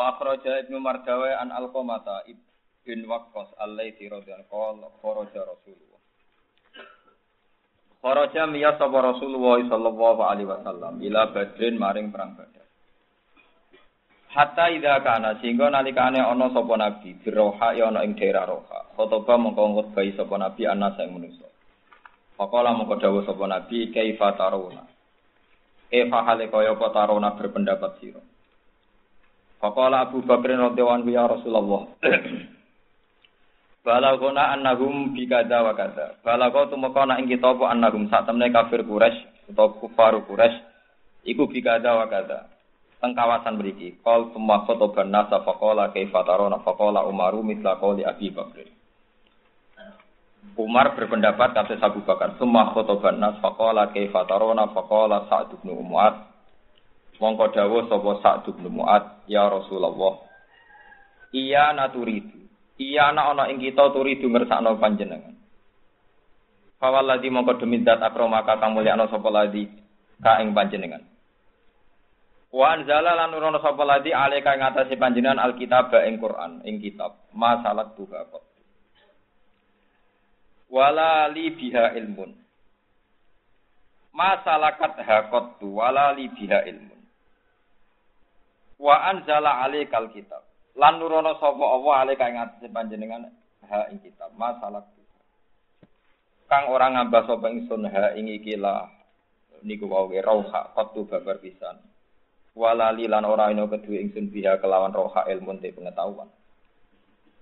Wa akhraja Ibnu Mardawi an Alqamata bin Waqqas alaihi radhiyallahu anhu kharaja Rasulullah. Kharaja miya sapa Rasulullah sallallahu alaihi wasallam ila Badrin maring perang Badar. Hatta idza kana sehingga nalikane ana sapa nabi biroha ya ana ing daerah Roha. Khotoba mongko ngutbai sapa nabi ana sing manusa. Faqala mongko dawuh sapa nabi kaifa taruna. E fahale kaya apa taruna berpendapat sira. Faqala Abu Bakar radhiyallahu ya Rasulullah. Balagona annahum bi wa kadza. Balago tumeka ana ing kita apa annahum sak temne kafir Quraisy utawa kufar Quraisy iku bi wa kadza. Teng kawasan mriki, qol summa khotoban nasa faqala kaifa tarona faqala Umaru mithla qoli Abi Bakar. Umar berpendapat kata Abu Bakar, summa khotoban nas faqala kaifa tarona faqala Sa'd bin Mu'adz Mongko dawuh sapa Sa'd bin Mu'ad, ya Rasulullah. Iya naturidu. Iya ana ana ing kita turidu ngersakno panjenengan. Fawalladzi mongko demi zat akromaka kang mulyakno sapa ladi ka ing panjenengan. Wa anzala lan nurono sapa ladi alika ing atase panjenengan alkitab ing Quran ing kitab. Masalah tuha kok. Wala li biha ilmun. Masalakat hakot tu wala li biha ilmun. Wa anzala alaikal kitab. Lan nurono sapa Allah alaika ing atase panjenengan ha ing kitab. Masalah Kang orang ngambah sapa ingsun ha ing iki lah niku wae rauha qatu babar pisan. Walali lan ora ino kedue ingsun biha kelawan roha ilmu te pengetahuan.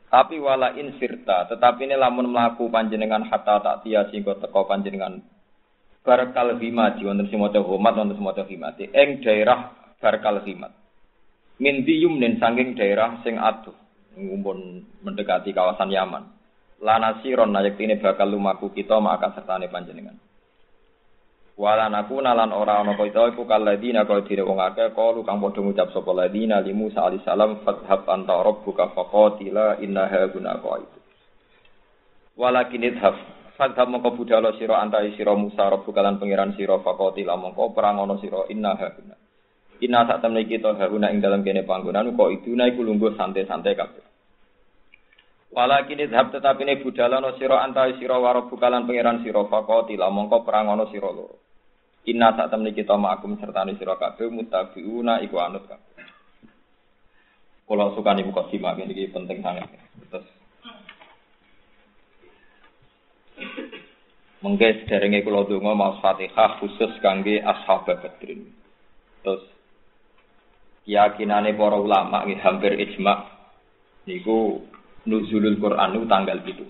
Tapi wala in firta, tetapi ini lamun melaku panjenengan hatta tak tia singgo teko panjenengan barkal himati wonten sing maca homat wonten sing maca himati ing daerah barkal himat min yumnin sanging daerah sing aduh ngumpul mendekati kawasan Yaman. Lana siron nayak ini bakal lumaku kita maka sertane panjenengan. Wala naku nalan ora ana kita iku kaladina kaya dire wong akeh kalu kang padha ngucap sapa ladina li Musa alaihi salam fathab anta rabbuka faqatila innaha guna itu. Walakin idhab fathab mongko budhalo sira antai sira Musa rabbuka lan pangeran sira faqatila mongko perang ana sira innaha guna. Ina saat temen kita haruna ing dalam kene panggonan kok itu naik lungguh santai-santai kabeh. Walakin idhab tetapi ini budala no siro antai siro waro bukalan pangeran siro fakoti mongko perang ono siro loro. Inna saat temen kita ma'akum sertani siro kabeh mutabiuna iku anut kabeh. Kalau suka nih buka simak ini penting sangat. Terus Mengke sederenge kula donga mau Fatihah khusus kangge ashab Badrin. Terus keyakinane para ulama nggih hampir ijma niku nuzulul Quran niku tanggal 17.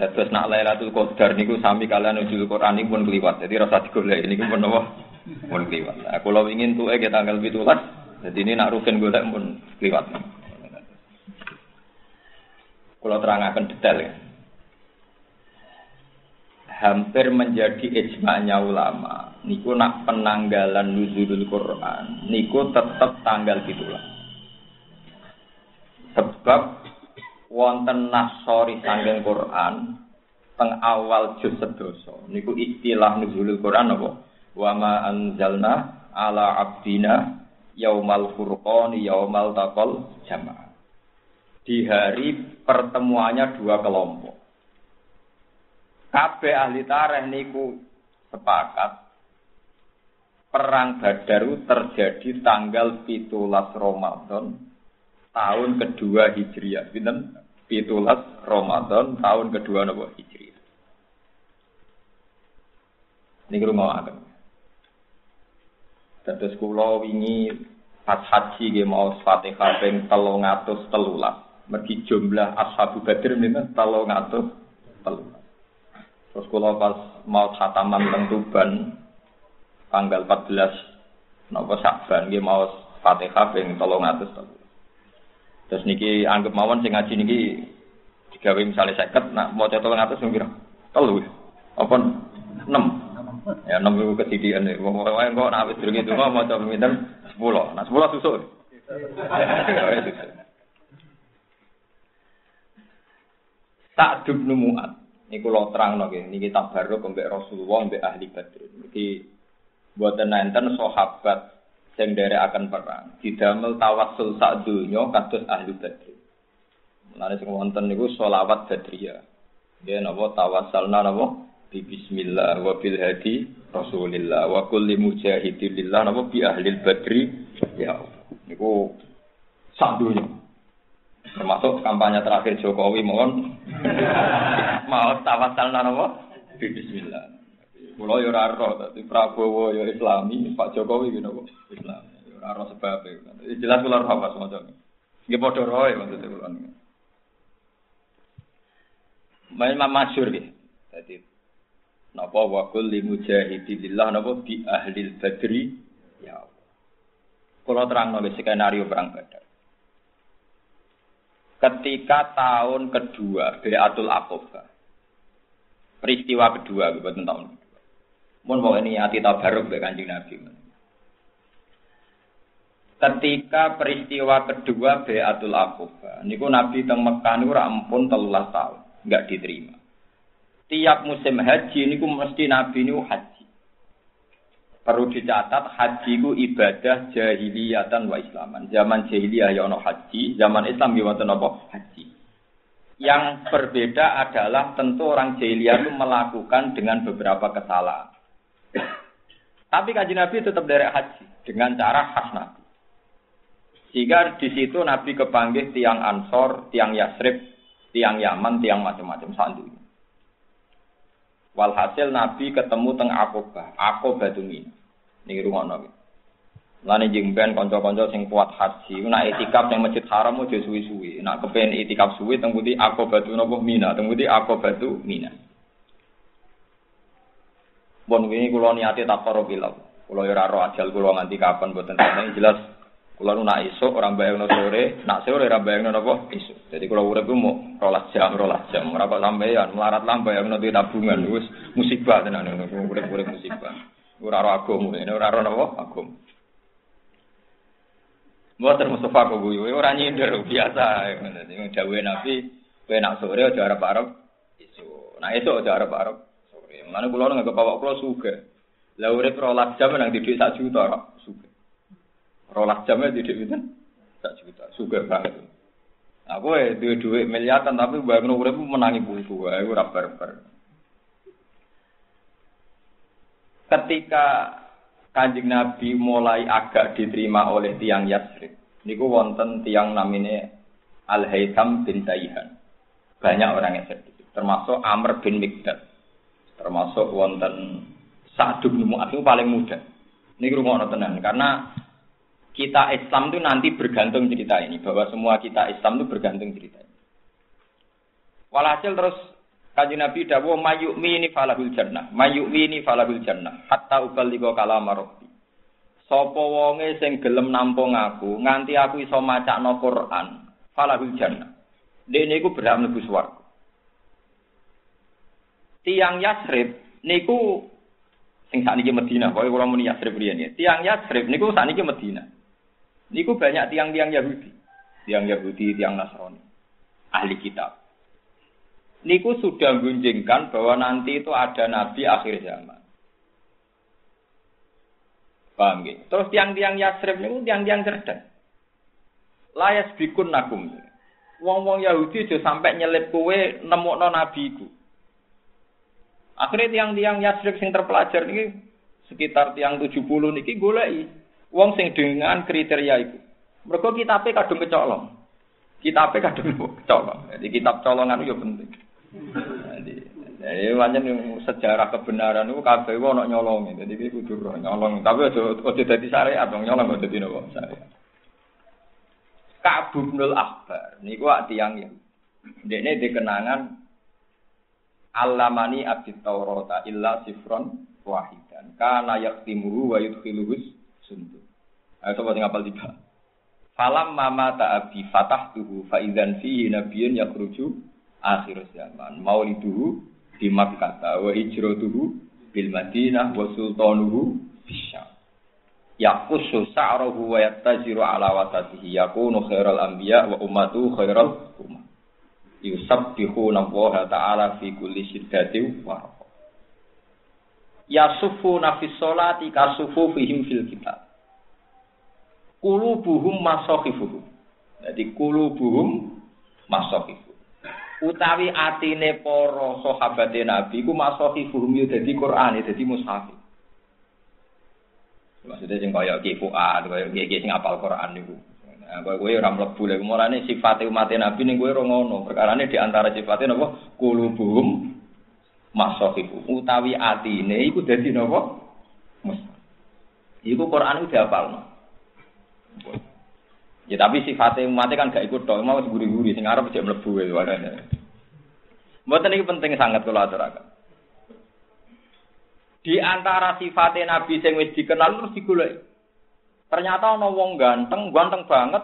Dados nak Lailatul Qadar niku sami kalian nuzulul Quran niku pun kliwat. Jadi rasa digolek niku pun napa? Pun kliwat. Nah, kula ingin tuke ke tanggal 17. Jadi ini nak rugen golek pun kliwat. Kula terangaken detail ya hampir menjadi ijma'nya ulama. Niku nak penanggalan nuzulul Quran, niku tetap tanggal gitulah. Sebab wonten nasori sanggeng Quran teng awal juz sedoso. Niku istilah nuzulul Quran apa? Wa ma anzalna ala abdina yaumal furqani yaumal taqal jamaah. Di hari pertemuannya dua kelompok Kabeh ahli tareh niku sepakat perang Badaru terjadi tanggal pitulas Ramadan tahun kedua Hijriah. Pinten? Pitulas Ramadan tahun kedua nopo Hijriah. Ini rumah akan. Terus kula wingi pas haji nggih mau Fatihah ping 313. Mergi jumlah ashabu Badr niku 313. Terus kalau pas mau khataman teng tanggal 14 napa Saban nggih mau Fatihah ping 300 Terus niki anggap mawon sing ngaji niki digawe misalnya seket, nak mau cetok ngatus sing kira? Telu. Apa? Enam ya enam ribu ketidian nih mau mau kok nak habis durung mau coba minta sepuluh. Nah sepuluh susul tak muat Niku lo terang no ini kita baru kembali Rasulullah mbek ahli Badr. Jadi buat nenten sahabat sing akan perang. Didamel tawassul sak donya kados ahli badri Mulane sing wonten niku selawat badriyah. Ya napa? Tawassalna napa? Bi bismillah wa bil hadi rasulillah. Wa kulli mujahidin lillah. Napa? Bi ahli badri. Ya niku sak donya. Termasuk kampanye terakhir Jokowi mohon mau tawassalna napa bi bismillah Kulo yo ora ro, dadi Prabowo yo Islami, Pak Jokowi gitu kok Islam. Yo ora ro sebab e. Jelas kula ora apa semacam. Nggih padha roe maksudnya kula niku. Main masyhur nggih. Dadi napa wa kulli mujahidillah napa bi ahli badri ya. Kula terang nulis skenario perang Badar. Ketika tahun kedua Beatul Aqabah. Peristiwa kedua, betul tahun Mun mau ini hati tabaruk be kanjeng Nabi. Ketika peristiwa kedua Beatul Aqabah, niku Nabi teng Mekah niku ampun 13 tahun, enggak diterima. Tiap musim haji niku mesti Nabi niku haji. Perlu dicatat haji ku ibadah jahiliyatan wa islaman. Zaman jahiliyah ya ono haji, zaman Islam ya wonten apa? Haji. Yang berbeda adalah tentu orang jahiliyah itu melakukan dengan beberapa kesalahan. Tapi kaji Nabi tetap dari haji dengan cara khas Nabi. Sehingga di situ Nabi kepanggil tiang Ansor, tiang Yasrib, tiang Yaman, tiang macam-macam sandu. Walhasil Nabi ketemu teng Aqabah, Aqabah itu Niki Ini iki. Nabi. Lain jeng ben kanca-kanca sing kuat haji, nak itikaf yang masjid haram mau suwi-suwi, nak kepen itikaf suwi tembudi aku batu nopo mina, tembudi aku batu mina. Bon ini kula niate tak karo bilau. Kula ora yoraro ajal kula nganti kapan mboten tentang jelas kulo nu nak esuk ora bayangno sore, nak sore ora bayangno napa esuk. Jadi kulo urip ku mau rolas jam, rolas jam. Ora kok sampeyan melarat lah bayangno di tabungan wis musibah tenan ngono urip-urip musibah. Ora agama, ini ora roh napa agama. Mboten Mustafa kok guyu, ora nyindir biasa. Ngene dawuhe Nabi, kowe nak sore aja arep-arep esuk. Nak esuk aja arep-arep Mana pulau nggak bawa pulau suga. Lah urip rolas jam nang didik sak juta. Rolas jamnya didik itu sak juta, suga banget. Aku eh duit duit miliaran tapi bangun urip menangi buku, aku ora barbar. Ketika kanjeng Nabi mulai agak diterima oleh tiang Yasrib, niku wonten tiang namine Al Haytham bin Taihan. Banyak orang yang sedih, termasuk Amr bin Mikdad termasuk wonten Sa'd bin Mu'adz paling muda. Ini rumah tenan karena kita Islam itu nanti bergantung cerita ini bahwa semua kita Islam itu bergantung cerita ini. Walhasil terus kaji Nabi dawuh mayukmi ini falahul jannah, mayukmi ini falahul jannah, hatta ubaligha kalam rabbi. Sapa wonge sing gelem nampung aku nganti aku iso macakno Quran, falahul jannah. Dene iku berhak mlebu swarga tiang Yasrib niku sing sakniki Medina, pokoke kula muni Yasrib riyen ya. Tiang Yasrib niku sakniki Medina. Niku banyak tiang-tiang Yahudi. Tiang Yahudi, tiang Nasrani. Ahli kitab. Niku sudah gunjingkan bahwa nanti itu ada nabi akhir zaman. Paham gitu? Terus tiang-tiang Yasrib niku tiang-tiang cerdas. Layas bikun nakum. Wong-wong Yahudi aja sampai nyelip kue nemukno nabi iku. Akhirnya tiang-tiang Yasrib sing terpelajar ini sekitar tiang 70 niki goleki wong sing dengan kriteria itu. Mereka kitabnya kadung kecolong. Kitabnya kadung kecolong. Jadi kitab colongan itu penting. Jadi, jadi macam sejarah kebenaran itu kabeh ono nyolong. Jadi iki kudu nyolong. Tapi aja aja dadi syariat dong nyolong aja dadi nopo syariat. Ka'ab bin Al-Ahbar niku tiang ya. Dekne dikenangan Alamani abdi Taurata illa sifron wahidan. Kana yaktimuhu wa yudkhiluhus sundu. Ayo coba tinggal apal tiga. Falam mama ta'abi fatah tuhu fa'idan fihi nabiyun yakruju akhir zaman. Mauliduhu di Makkah wa hijratuhu bil Madinah wa sultanuhu bisyam. Yakusu sa'rahu wa yattajiru ala wasatihi yakunu khairal anbiya wa ummatu khairal umat yusabbihuna Allah taala fi kulli syiddatin wa Yasufuna fi sholati kasufu fihim fil kitab. Kulubuhum masakhifuhum. Jadi kulubuhum masakhifuhum. Utawi atine para sahabat Nabi iku masakhifuhum yo dadi Quran, dadi mushaf. Maksudnya sing kaya Ki Fuad, kaya Ki sing apal Quran niku. Nah, kowe ora mlebu lek mulane sifate umat Nabi ning kowe ora ngono. Perkarane di antara sifate napa? Kulubuhum masakhifu. Utawi atine iku dadi napa? Mushaf. Iku Quran udah apalno. Ya tapi sifatnya umatnya kan gak ikut dong, mau guri-guri, sing arep jek mlebu itu warane. Mboten iki penting sangat kalau aturaken. Di antara sifatnya Nabi sing wis dikenal terus digoleki. Ternyata ana wong ganteng, ganteng banget,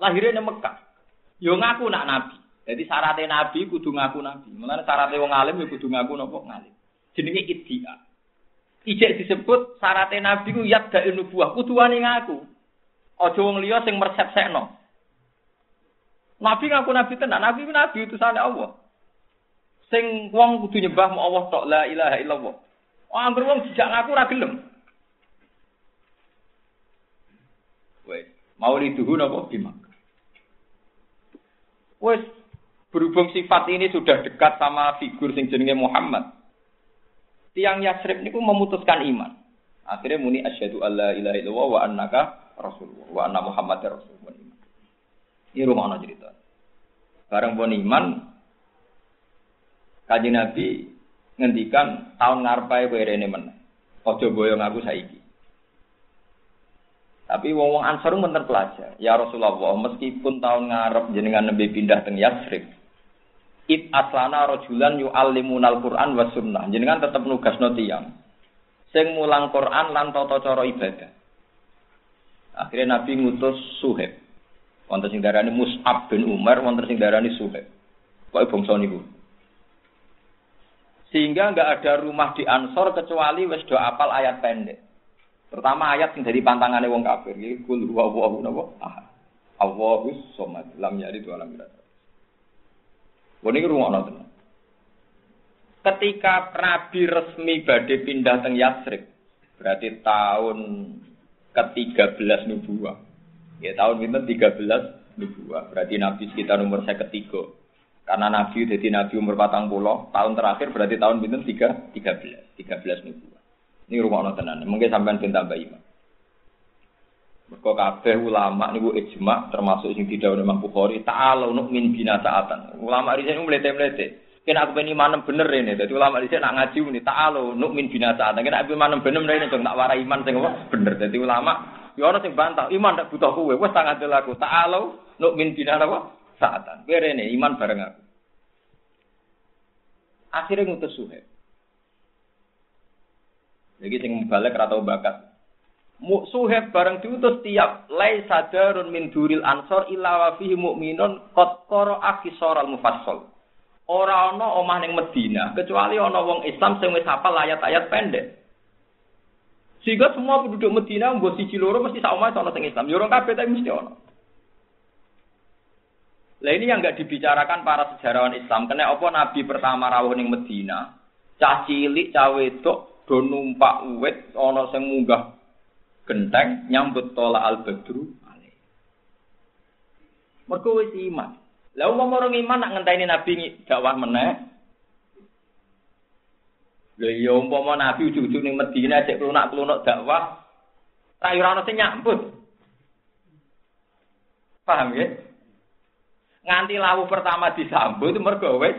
lahirnya di Mekah. Yo ngaku nak Nabi. Jadi syaratnya Nabi kudu ngaku Nabi. Mulane syaratnya wong alim yo kudu ngaku nopo ngalim. Jenenge iddia. Ijek disebut syaratnya Nabi ku yadda nubuwah, kudu wani ngaku. Aja wong liya sing mersepsekno. Nabi ngaku nabi tenan, nabi ku nabi utusane Allah. Sing wong kudu nyembah mu Allah tok la ilaha illallah. Oh, anggur wong dijak ngaku ora gelem. Wes, mauliduhu napa bimak. Wes, berhubung sifat ini sudah dekat sama figur sing jenenge Muhammad. Tiang Yasrib niku memutuskan iman. Akhirnya muni asyhadu alla ilaha illallah wa annaka rasulullah wa anna Muhammad rasulullah. Ini rumah cerita. Bareng pun iman, kaji Nabi ngendikan tahun ngarpai kowe rene men. Ojo boyong aku saiki. Tapi wong wong Ansar menten pelajar. Ya Rasulullah, meskipun tahun ngarep jenengan nembe pindah teng Yasrib, It aslana rojulan yu'allimunal Qur'an wa sunnah. Jenengan tetep nugasno tiyang. Sing mulang Quran lan tata cara ibadah. Akhirnya Nabi ngutus Suhaib. Wonten sing darani Mus'ab bin Umar, wonten sing darani Suhaib. Kok bangsa niku. Sehingga nggak ada rumah di Ansor kecuali wis do apal ayat pendek. Pertama ayat sing dari pantangane wong kafir, iki kul huwa Allahu napa? Ahad. Allahus somad, lam yalid wa lam yulad. Ini rumah tenan. Ketika Nabi resmi badhe pindah teng Yatsrib, berarti tahun ke-13 nubuah. Ya tahun pinten 13 nubuah. Berarti Nabi sekitar umur saya ketiga. Karena Nabi jadi Nabi umur patang pulau, tahun terakhir berarti tahun pinten 3 13 13 nubuah. Ini rumah tenan. Mungkin sampean ben tambah iman. Mergo kabeh ulama niku ijma termasuk sing tidak Imam Bukhari ta'ala min bina sa'atan. Ulama di sini mlete-mlete. Kena aku pengen iman bener ini. Jadi ulama di sini nak ngaji ini ta'ala min bina sa'atan. Kena aku iman bener ini dong tak warai iman sing bener. Jadi ulama ya ana sing bantah iman tak butuh kowe. Wes tak ngandel aku. Ta'ala min bina apa sa'atan. Kowe rene iman bareng aku. Akhirnya ngutus Suhaib. Jadi sing balik atau bakat. Suheb bareng diutus tiap lai sadarun min duril ansor illa wa fihi mu'minun qad qara'a al mufassal. Ora ana omah ning Medina kecuali ana wong Islam sing wis hafal ayat-ayat pendek. Sehingga semua penduduk Medina mbok siji loro mesti sak omah ana sing Islam. Yo ora kabeh tapi mesti ana. Lah ini yang nggak dibicarakan para sejarawan Islam. Karena apa Nabi pertama rawuh ning Medina, cah cilik, cah wedok do numpak uwit ana sing munggah genteng nyambut tola al badru Mergo wis iman. Lah wong orang iman nak ngenteni nabi dakwah meneh. Lha ya umpama nabi ujug-ujug ning Madinah cek klunak-klunak dakwah, ra ora ono sing nyambut. Paham ya? Nganti lawu pertama disambut mergo wis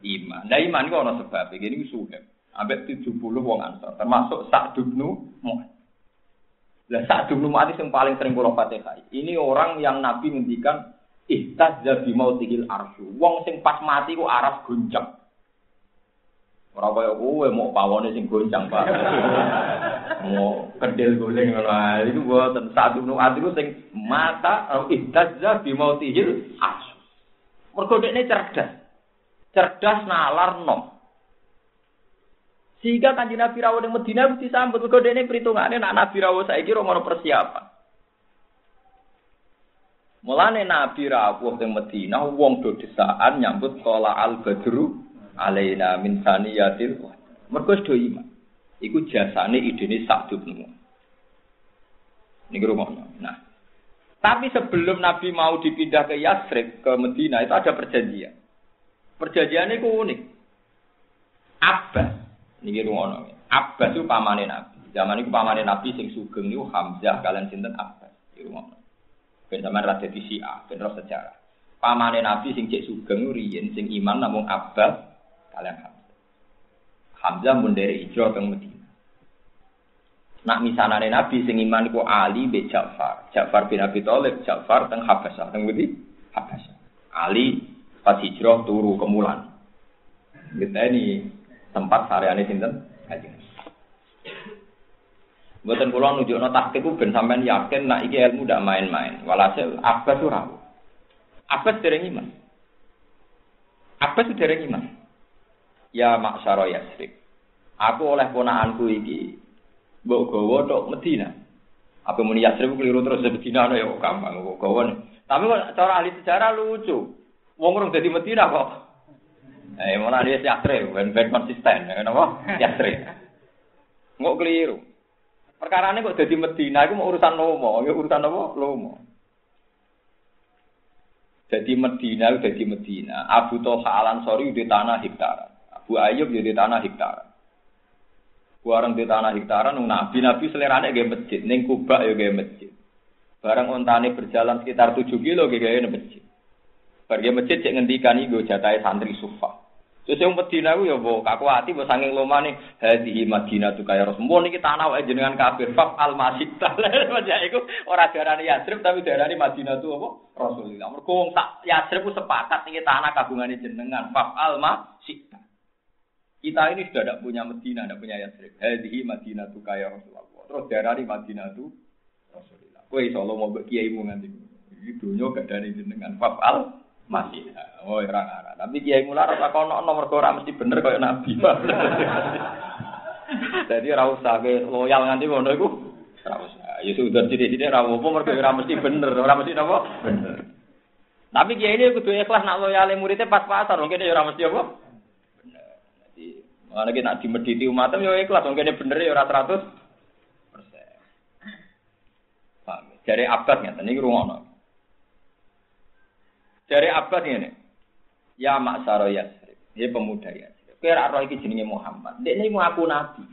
iman. Lah iman kok ana sebab iki niku suhe. Ambek 70 wong ansor termasuk Sa'd bin Mu'adz. Lah saat dulu mati yang paling sering kula Fatihah. Ini orang yang Nabi ngendikan ihtazza bi mautihil arsyu. Wong sing pas mati ku aras goncang. Ora kaya kowe mau pawone sing goncang, Pak. mau kedel goleng ngono ae. Iku mboten saat dulu mati ku sing mata ihtazza bi mautihil arsyu. Mergo dekne cerdas. Cerdas nalar nom. Sehingga kanjeng Nabi rawuh ning Madinah mesti sambut mergo dene perhitungane nak Nabi rawuh saiki ora persiapan. Mulane Nabi rawuh ning Madinah wong do desaan nyambut qala al badru alaina min saniyatil mergo do iman. Iku jasane idene sak dupmu. Niki rumahnya. Nah, Tapi sebelum Nabi mau dipindah ke Yasrib, ke Medina, itu ada perjanjian. Perjanjian itu unik. Abbas, ini rumah Abbas itu pamane Nabi. Zaman itu pamane Nabi sing sugeng itu Hamzah kalian sinten Abbas. Ini rumah Ben rada di Syiah, ben sejarah. Pamane Nabi sing cek sugeng riyen sing iman namung Abbas kalian Hamzah. Hamzah mun dari hijrah ke Medina. Nak misanane Nabi sing iman iku Ali be Ja'far. Ja'far bin Abi Thalib, Ja'far teng Habasyah, teng ngendi? Habasyah. Ali pas hijrah turu ke Mulan. Kita ini tempat sareane sinten? Kanjeng. Mboten kula nunjukno taktik ku ben sampean yakin nak iki ilmu ndak main-main. Walhasil Abbas ora. Abbas dereng iman. Abbas dereng iman. Ya maksara Yasrib. Aku oleh ponakanku iki Mbok gawa tok Medina. Apa muni Yasrib keliru terus Medina ana ya gampang kok gawa. Tapi kok cara ahli sejarah lucu. Wong urung dadi Medina kok. Eh malah dia Yasrib ben ben konsisten ya napa? Yasrib. Ngok keliru. Perkara ini kok jadi Medina, itu mau urusan lomo, ya urusan apa? Lomo. Jadi Medina, jadi Medina. Abu Toha Al Ansori di tanah hektaran. Abu Ayub di tanah hektaran. Barang di tanah hektaran, nabi nabi selerane gaya masjid, neng kubak ya gaya masjid. Barang ontane berjalan sekitar tujuh kilo gaya masjid. Pergi masjid cek ngendikan iku jatai santri sufa. Terus yang Medina ku ya mbok kaku ati mbok saking lomane hadhihi Madinah tu kaya Rasulullah niki tanah wae jenengan kafir faf al masjid. Ya iku ora darani Yatsrib tapi darani Madinah tu apa? Rasulullah. Mergo wong sak Yatsrib ku sepakat niki tanah kagungane jenengan faf al masjid. Kita ini sudah tidak punya Medina, tidak punya Yasrib. Hadihi Madinah tu kaya Rasulullah. Terus daerah di Madinah tu Rasulullah. Insya Allah mau kiai mu nanti. Itu nyo gak dari jenengan fafal masih. Oh orang arah. Tapi kiai mular apa kau nomor kau mesti bener kaya Nabi. Jadi rasa ke loyal nanti mau nunggu. Rasa. Ya sudah tidak tidak rawu pun mereka ora mesti bener, ora mesti apa? Bener. Tapi kiai ini kudu ikhlas nak loyal muridnya pas-pasan, mungkin ya ora mesti apa? Mana kita di mediti umatem ya ikhlas, mungkin bener ya ora seratus persen. Dari abad nggak, ini rumah Dari abad ini, ya maksaro Yasrib, dia pemuda ya. Kira roh iki jenenge Muhammad. Dek ini ngaku nabi.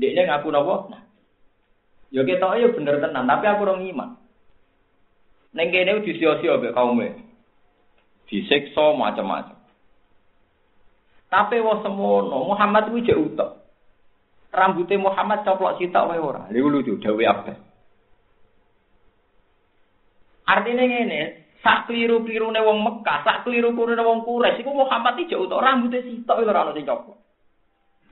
Dek ini ngaku nopo? Nah. Ya kita ya bener tenan, tapi aku orang iman. Neng kene disio-sio be kaume. Disiksa macam-macam. Tapi wong semono, Muhammad kuwi jek utek. Rambutnya Muhammad coplok sitok wae ora. Lha lucu dawe apa? Artinya ngene, sak kliru-klirune wong Mekah, sak kliru-klirune wong Quraisy iku Muhammad iki jek utek rambutnya sitok ora ono sing coplok.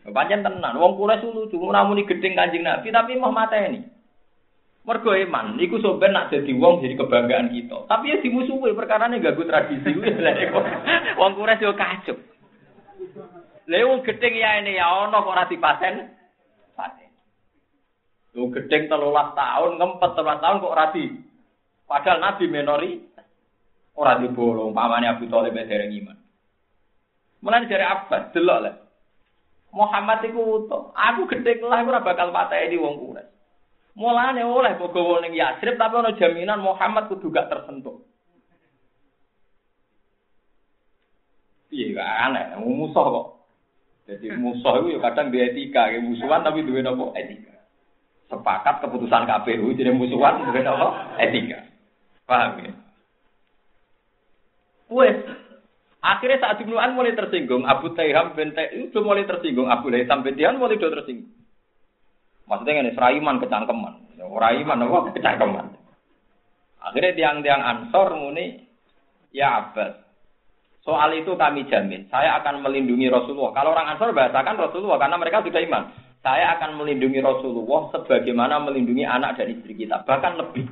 Pancen tenan, wong Quraisy lucu, namuni gedeng Kanjeng Nabi tapi mau mateni. Mergo iman, iku soben nak jadi wong jadi kebanggaan kita. Tapi ya dimusuhi perkara ini gak tradisi. Wong Quraisy yo kacau. Lewung gedeng ya ini ya ono kok ora dipaten. Paten. Lu gedeng 13 tahun, ngempet 13 tahun kok ora. Padahal Nabi menori ora dibolong pamane Abu Thalib dereng iman. Mulane dari Abbas delok lah. Muhammad iku utuh. Aku gedeng lah ora bakal pateni wong Quraisy. Mulane oleh bogowo ning Yasrib tapi ono jaminan Muhammad kudu gak tersentuh. Iya, aneh, musuh kok. Jadi musuh itu ya kadang dia etika, ya musuhan tapi dua nopo etika. Sepakat keputusan KPU jadi musuhan dua nopo etika. Paham ya? Wes, akhirnya saat Ibnu mulai tersinggung, Abu Taiham bin itu mulai tersinggung, Abu Laitham bin Tihan mulai tersinggung. Maksudnya ini seraiman kecangkeman, seraiman apa kecangkeman. Akhirnya tiang-tiang Ansor muni, ya Abbas, Soal itu kami jamin, saya akan melindungi Rasulullah. Kalau orang Ansor bahasakan Rasulullah karena mereka sudah iman. Saya akan melindungi Rasulullah sebagaimana melindungi anak dan istri kita, bahkan lebih.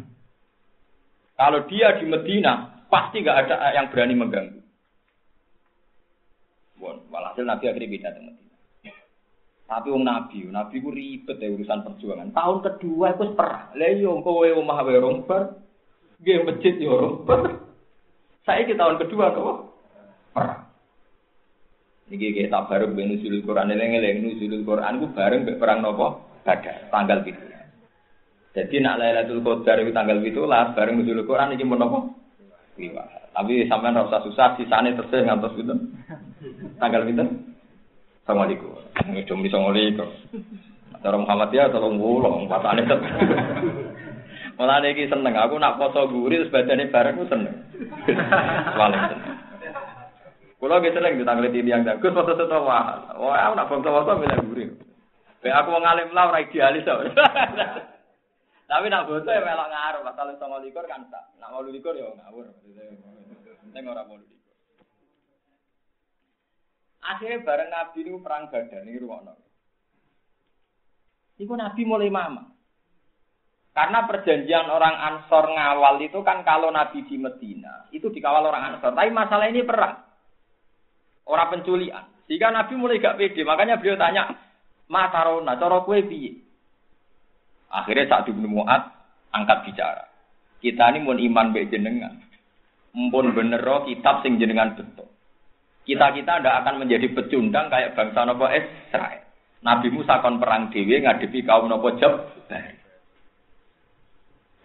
Kalau dia di Medina, pasti nggak ada yang berani mengganggu. Bon, walhasil Nabi akhirnya beda dengan. Tapi wong Nabi, Nabi ku ribet ya urusan perjuangan. Tahun kedua itu perang. Lah yo kowe omah wae romper, nggih masjid yo romper. Saya ke tahun kedua kok perang. Niki kita baru ben nuzulul Quran eling-eling nuzulul Quran ku bareng mbek perang nopo? Badar, tanggal gitu. Jadi nak Lailatul Qadar itu tanggal 17 bareng nuzul Quran iki mun apa? Tapi sampean ora usah susah sisane tesih ngantos pinten? Tanggal pinten? Assalamualaikum. Ngedom di Assalamualaikum. Cara Muhammadiyah tolong wulo, pasane tet. Mulane iki seneng aku nak poso guri terus badane bareng ku seneng. Paling seneng. Kulo ge seneng ditanglet yang jagus foto foto wah. Wah, aku nak foto-foto milih guri. Be aku wong alim lah ora idealis. Tapi nak foto ya melok ngaruh, pasal songo likur kan tak. Nak mau likur ya ngawur. Ning ora mau likur. Akhirnya bareng Nabi ini perang Badar ini ruang Iku Nabi mulai mama. Karena perjanjian orang Ansor ngawal itu kan kalau Nabi di Medina itu dikawal orang Ansor. Tapi masalah ini perang, orang penculian. Sehingga Nabi mulai gak pede. Makanya beliau tanya, Matarona, cara kue? Akhirnya saat Ibnu Mu'ad angkat bicara. Kita ini mau iman baik jenengan. Mumpun bener kitab sing jenengan betul. Kita-kita ndak akan menjadi pecundang kayak bangsa nopo Israel. Nabi Musa kon perang dewi ngadepi kaum nopo Jabbar.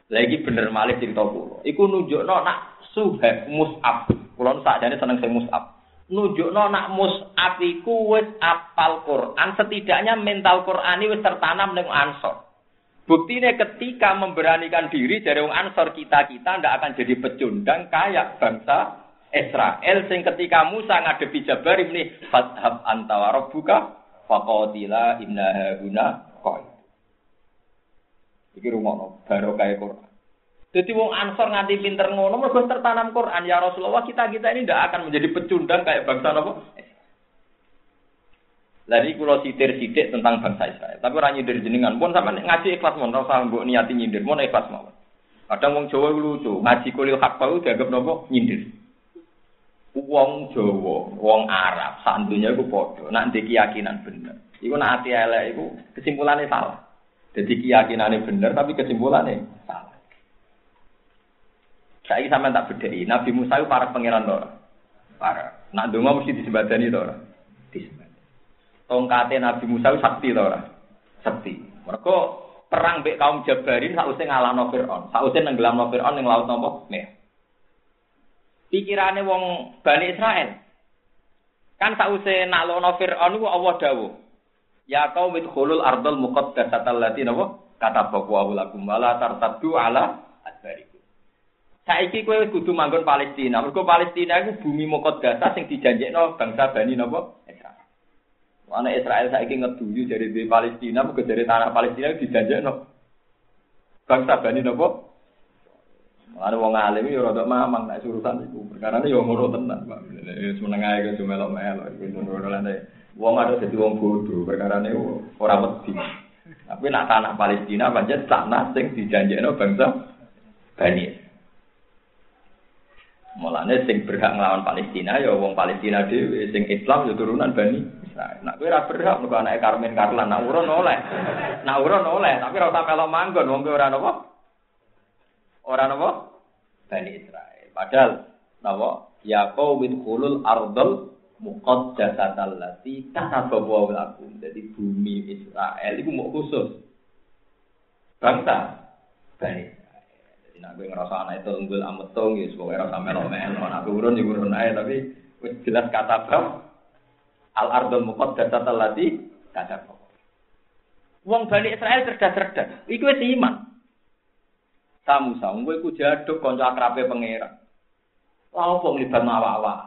Lagi bener malih cerita kula. Iku nunjukno nak suhab mus'ab. Kula sakjane seneng sing mus'ab. Nunjukno nak mus'ab iku wis apal Quran, setidaknya mental Quran wis tertanam ning ansor. Buktinya ketika memberanikan diri dari wong Ansor kita kita ndak akan jadi pecundang kayak bangsa Israel sing ketika Musa ngadepi Jabar ini fathab anta rabbuka faqatila inna hauna qoi. Iki rumono kayak Quran. Jadi wong Ansor nganti pinter ngono mergo tertanam Quran ya Rasulullah kita kita ini ndak akan menjadi pecundang kayak bangsa napa lagi kalau sitir sidik tentang bangsa Israel. Tapi orang nyindir jenengan pun sama ngaji ikhlas mon, rasa mbok niati nyindir mon ikhlas mau. Kadang wong Jawa lucu, ngaji kulil hak tahu dianggap nopo nyindir. Wong Jawa, wong Arab, santunya iku padha, nak keyakinan bener. Iku nak ati elek iku kesimpulannya salah. Jadi keyakinannya bener tapi kesimpulannya salah. Saya sampean tak bedheki, Nabi Musa itu para pangeran to. Para. Nak donga mesti disebadani to ora? Disebadani tongkate Nabi Musa sakti to ora? Sakti. Mergo perang mbek kaum Jabarin sausé ngalahno Firaun, sausé nenggelamno Firaun ning laut napa? Merah. Pikirane wong Bani Israel. Kan sausé naklono Firaun iku Allah dawuh. Ya kaum idkhulul ardal muqaddasata allati napa? Kata bahwa lakum wala tartaddu ala adbarikum. Saiki kowe kudu manggon Palestina. Mergo Palestina iku bumi muqaddasah sing dijanjekno bangsa Bani napa? Mana Israel ingin ngeduyu dari di Palestina, bukan dari tanah Palestina dijanjekno. Bangsa Bani nopo? Mana wong alim yo rada mamang nek urusan iku. Perkara yo ngono tenan, Pak. Wis meneng ae ke melok-melok iku ngono lane. Wong ada dadi wong bodoh, perkara ne ora wedi. Tapi nak tanah Palestina pancen tanah sing dijanjekno bangsa Bani. Mulane sing berhak nglawan Palestina ya wong Palestina dhewe, sing Islam ya turunan Bani. Israel. Nak ora berhak mergo anake Karmen Karlan, nak urun oleh. Nak urun oleh, tapi ora usah melok manggon wong kowe ora napa? Ora napa? Bani Israel. Padahal napa? Ya qaumil khulul ardal muqaddasatal lati kataba wa lakum. Jadi bumi Israel itu mau khusus. Bangsa Bani Jadi nak ngerasa anak itu unggul ametung, ya semoga rasa melo-melo. Nak urun ya urun aja, tapi jelas kata bang, Al ardul muqaddasat allati kadang. Wong Bani Israel cerdas-cerdas. Iku wis iman. Samu samu kowe iku jaduk kanca akrabe pangeran. Lha opo nglibat awak-awak?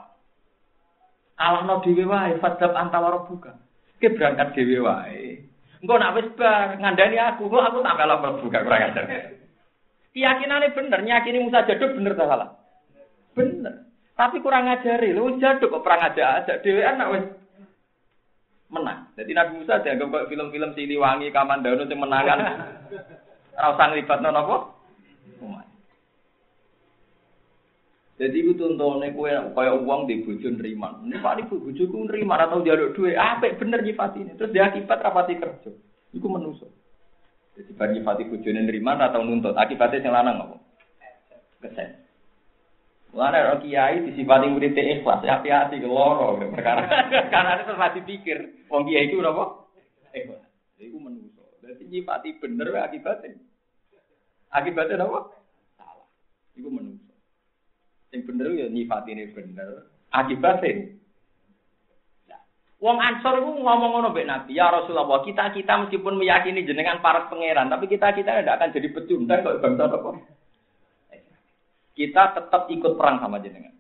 Alahno dhewe wae fadzab antawara buka. Ki berangkat dhewe wae. Engko nak wis bar ngandani aku, kok aku tak melok mlebu kurang ajar. Keyakinane bener, nyakini Musa jaduk bener ta salah? Bener. Tapi kurang ngajari, lu jaduk kok perang aja aja dhewean nak wis menang. Jadi Nabi Musa dianggap kayak film-film Siliwangi, Kamandano yang menangan. Rasa ngelibat nono apa? Jadi itu tuntutannya kue kayak uang di bujuk nerima. Ini pak ibu bujuku nerima atau jaluk duit. Apa bener nyifat ini? Terus dia akibat rapati kerja. Itu menusuk. Jadi bagi nyifati bujune nerima atau nuntut. Akibatnya yang lanang apa? Kesen. Mulane ora kiai disifati murid ikhlas, hati-hati ke loro perkara. Karena itu masih pikir, wong kiai itu napa? Ikhlas. Iku menungso. Dadi nyifati bener akibatnya. Akibatnya apa? Salah. Iku menungso. Sing bener ya nyifatine bener. Akibatnya Wong Ansor itu ngomong ngono mbek Nabi, ya Rasulullah, kita kita meskipun meyakini jenengan para pangeran, tapi kita kita tidak akan jadi pecundang kalau bangsa apa. Kita tetap ikut perang sama jenengan.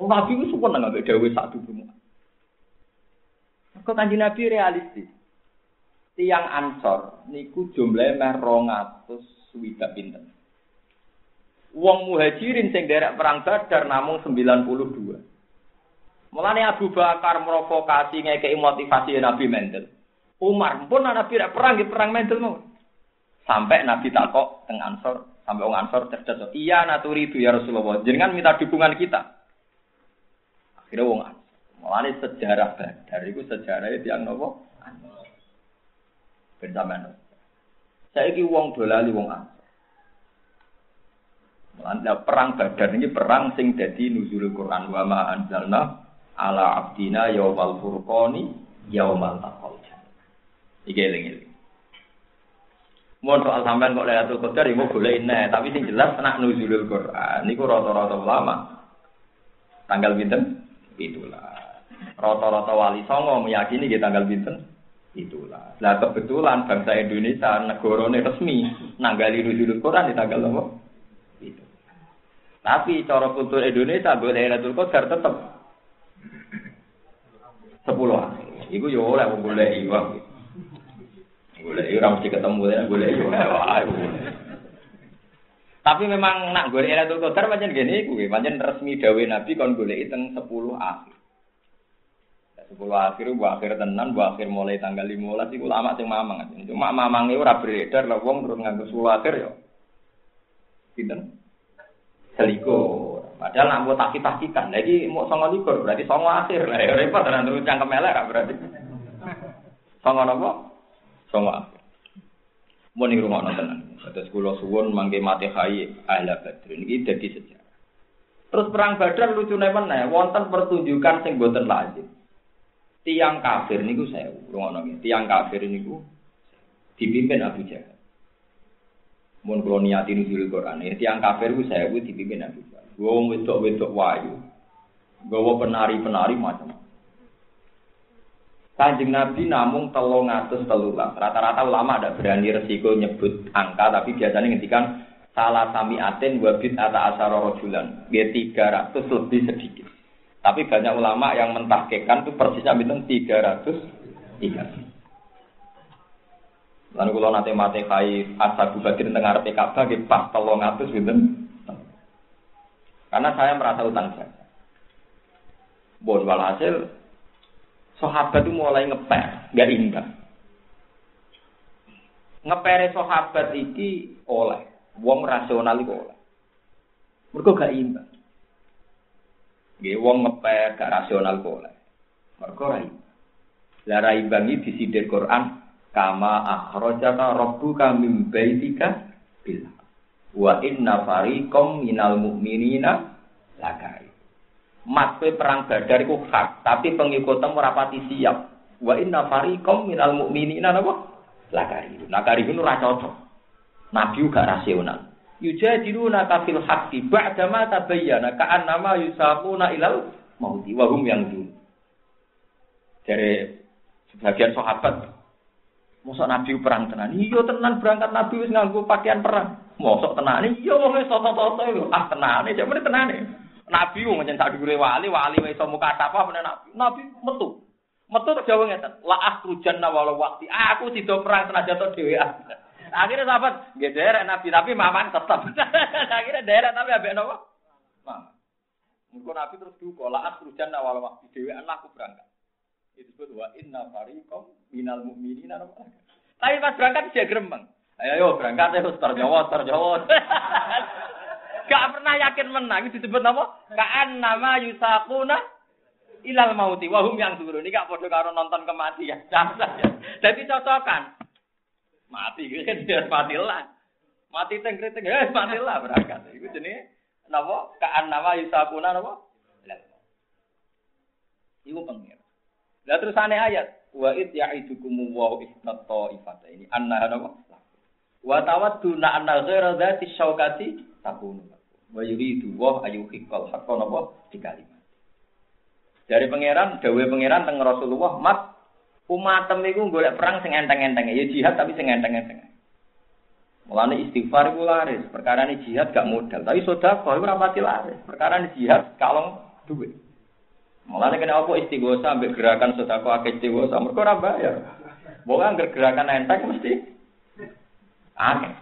Oh, Nabi itu suka nggak dawe satu semua. Kok kanji Nabi realistis. Tiang Ansor niku jumlahnya meh rongatus swida pinten. Wong muhajirin sing derek perang Badar namung 92. Mulane Abu Bakar merovokasi ngekei motivasi Nabi Mendel. Umar pun Nabi perang perang Mendel mau. Sampai Nabi takok teng Ansor, sampai orang Ansor cerdas. Iya naturi itu ya Rasulullah. Jangan minta dukungan kita. Akhirnya wong Ansor. Mulane sejarah Badar itu sejarah yang nopo? Ben Saya ini wong dolali wong Ansor. Mulane perang Badar ini perang sing dadi nuzul Quran wa ma anzalna ala abdina yaumal furqani yaumal taqal iki eling-eling Mau soal sampean kok Lailatul Qadar ibu boleh ini, tapi sing jelas nak nuzulul Quran niku rata-rata ulama. Tanggal pinten? Itulah. Rata-rata wali songo meyakini di tanggal pinten? Itulah. Lah kebetulan bangsa Indonesia negara resmi nanggali nuzulul Quran di tanggal apa? Itu. Tapi cara kultur Indonesia boleh Lailatul Qadar tetap sepuluh akhir. Iku yo oleh iki wae. Golek ora mesti ketemu ya yo Tapi memang nak golek Lailatul Qadar pancen gini iku pancen resmi dawuh Nabi kon golek teng 10 akhir. 10 akhir bu akhir tenan, bu akhir mulai tanggal 15 iku lama sing mamang. Cuma mamange ora beredar lho wong terus nganggo 10 akhir yo. Pinten? Selikur. Padahal nak mau takit takitan, lagi mau songo likur berarti songo akhir lah. Ya repot dan terus cangkem elek berarti. Songo nopo? Akhir. Mau nih rumah nonton. Terus kulo suwon mangke mati hai ahla badrin ini jadi sejarah. Terus perang badar lucu nih mana? Wonten pertunjukan sing boten lazim. Tiang kafir niku saya rumah nonton. Tiang kafir niku dipimpin Abu Jahal. Mun kalau niatin nuzul Quran ya tiang kafir niku saya dipimpin Abu Jahal. Wong wedok-wedok wayu. Gawa penari-penari macam. Kanjeng Nabi namung telung atus telulah. Rata-rata ulama ada berani resiko nyebut angka, tapi biasanya ngendikan salah sami aten wabit ata asara rojulan. Dia tiga ratus lebih sedikit. Tapi banyak ulama yang mentahkekan itu persisnya bintang tiga ratus tiga. Lalu kalau nanti mati kai asal bubatin tengah PKB, pas telung atus bintang karena saya merasa utang jasa. Bon walhasil sahabat itu mulai ngeper, nggak imbang. Ngepere sahabat iki oleh wong rasional itu oleh. Mereka gak imbang. Nggih wong ngeper gak rasional kok oleh. Mereka ora imbang. Lah ra imbang iki disidir Quran kama akhrajaka rabbuka min baitika bil Wa inna fariqom minal mu'minina lakai. Mat perang Badar iku hak, tapi pengikutmu ora pati siap. Wa inna fariqom minal mu'minina napa? Lakai. Lakari itu ora cocok. Nabi juga rasional. Yujadiluna kafil haqqi ba'da ma tabayyana ka'annama yusaquna ilal mauti wa hum yang Dari sebagian sahabat Mosok Nabi perang tenan. Iya tenan berangkat Nabi wis nganggo pakaian perang. Mosok tenan. Iya wong wis toto-toto ah tenane, meneh tenane. Nabi wong njen sak dhuwure wali, wali wis iso muka apa meneh Nabi. Nabi metu. Metu terus jawab ngeten, la akhrujanna walau wakti. Aku tidak perang senajan to dhewean. Akhirnya sahabat, nggih derek Nabi, tapi maman tetap. Akhirnya derek Nabi ambek napa? Maman. Mungkin Nabi terus duka, la akhrujanna walau wakti dhewean aku berangkat. Itu disebut wa inna fariqam minal mu'minina Tapi pas berangkat dia gremeng. Ayo berangkat ya Ustaz Jawa, Ustaz Jawa. Gak pernah yakin menang disebut apa? Kaan nama yusakuna ilal mauti wahum yang dulu ini gak bodoh karo nonton kematian. Jadi cocokan. Mati kan dia matilah. Mati tengkriting, eh matilah berangkat. Itu jenis napa? Kaan nama yusakuna napa? Iku pengir. Lah terus aneh ayat, wa id ya'idukum wa ifnat ta'ifata ini anna napa? Wa tawaddu na anna ghaira dzati syaukati takunu. Wa yuridu wa ayu hikal hakka napa di kalimat. Dari pangeran, dawe pangeran teng Rasulullah, "Mat, umatem iku golek perang sing enteng-enteng. Ya jihad tapi sing enteng-enteng." Mulane istighfar iku laris, perkara ini jihad gak modal, tapi sedekah iku ora pati laris. Perkara ini jihad kalong duit. Mulane kena apa istighosa ambek gerakan sedekah akeh istighosa, mergo ora bayar. Wong gerakan enteng mesti aneh.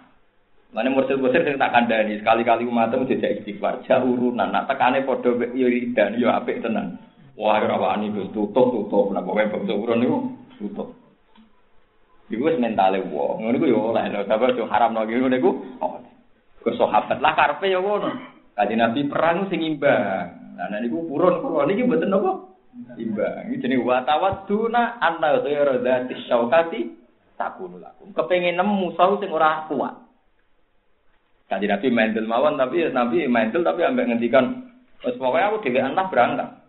Mulane mursid-mursid sing tak kandhani sekali-kali umatmu dijak istighfar, jak urunan, nak tekane padha yo ridan yo apik tenan. Wah, ora wani tutup tutup, napa wae bab urun niku tutup. Iku wis mentale wong. Ngono iku yo oleh lho, tapi yo haram lagi ngono iku. Oh. Ke sahabat lah karepe yo ngono. Kanjeng Nabi perang sing imbang. Lah niku purun kula niki mboten napa? Imbang. Iki jenenge wa tawadduna anna ghayra dzati syaukati takunu lakum. Kepengin nemu musuh sing ora kuat. Kanjeng Nabi mental mawon tapi Nabi mental tapi ambek ngendikan wis pokoke aku dhewe anak berangkat.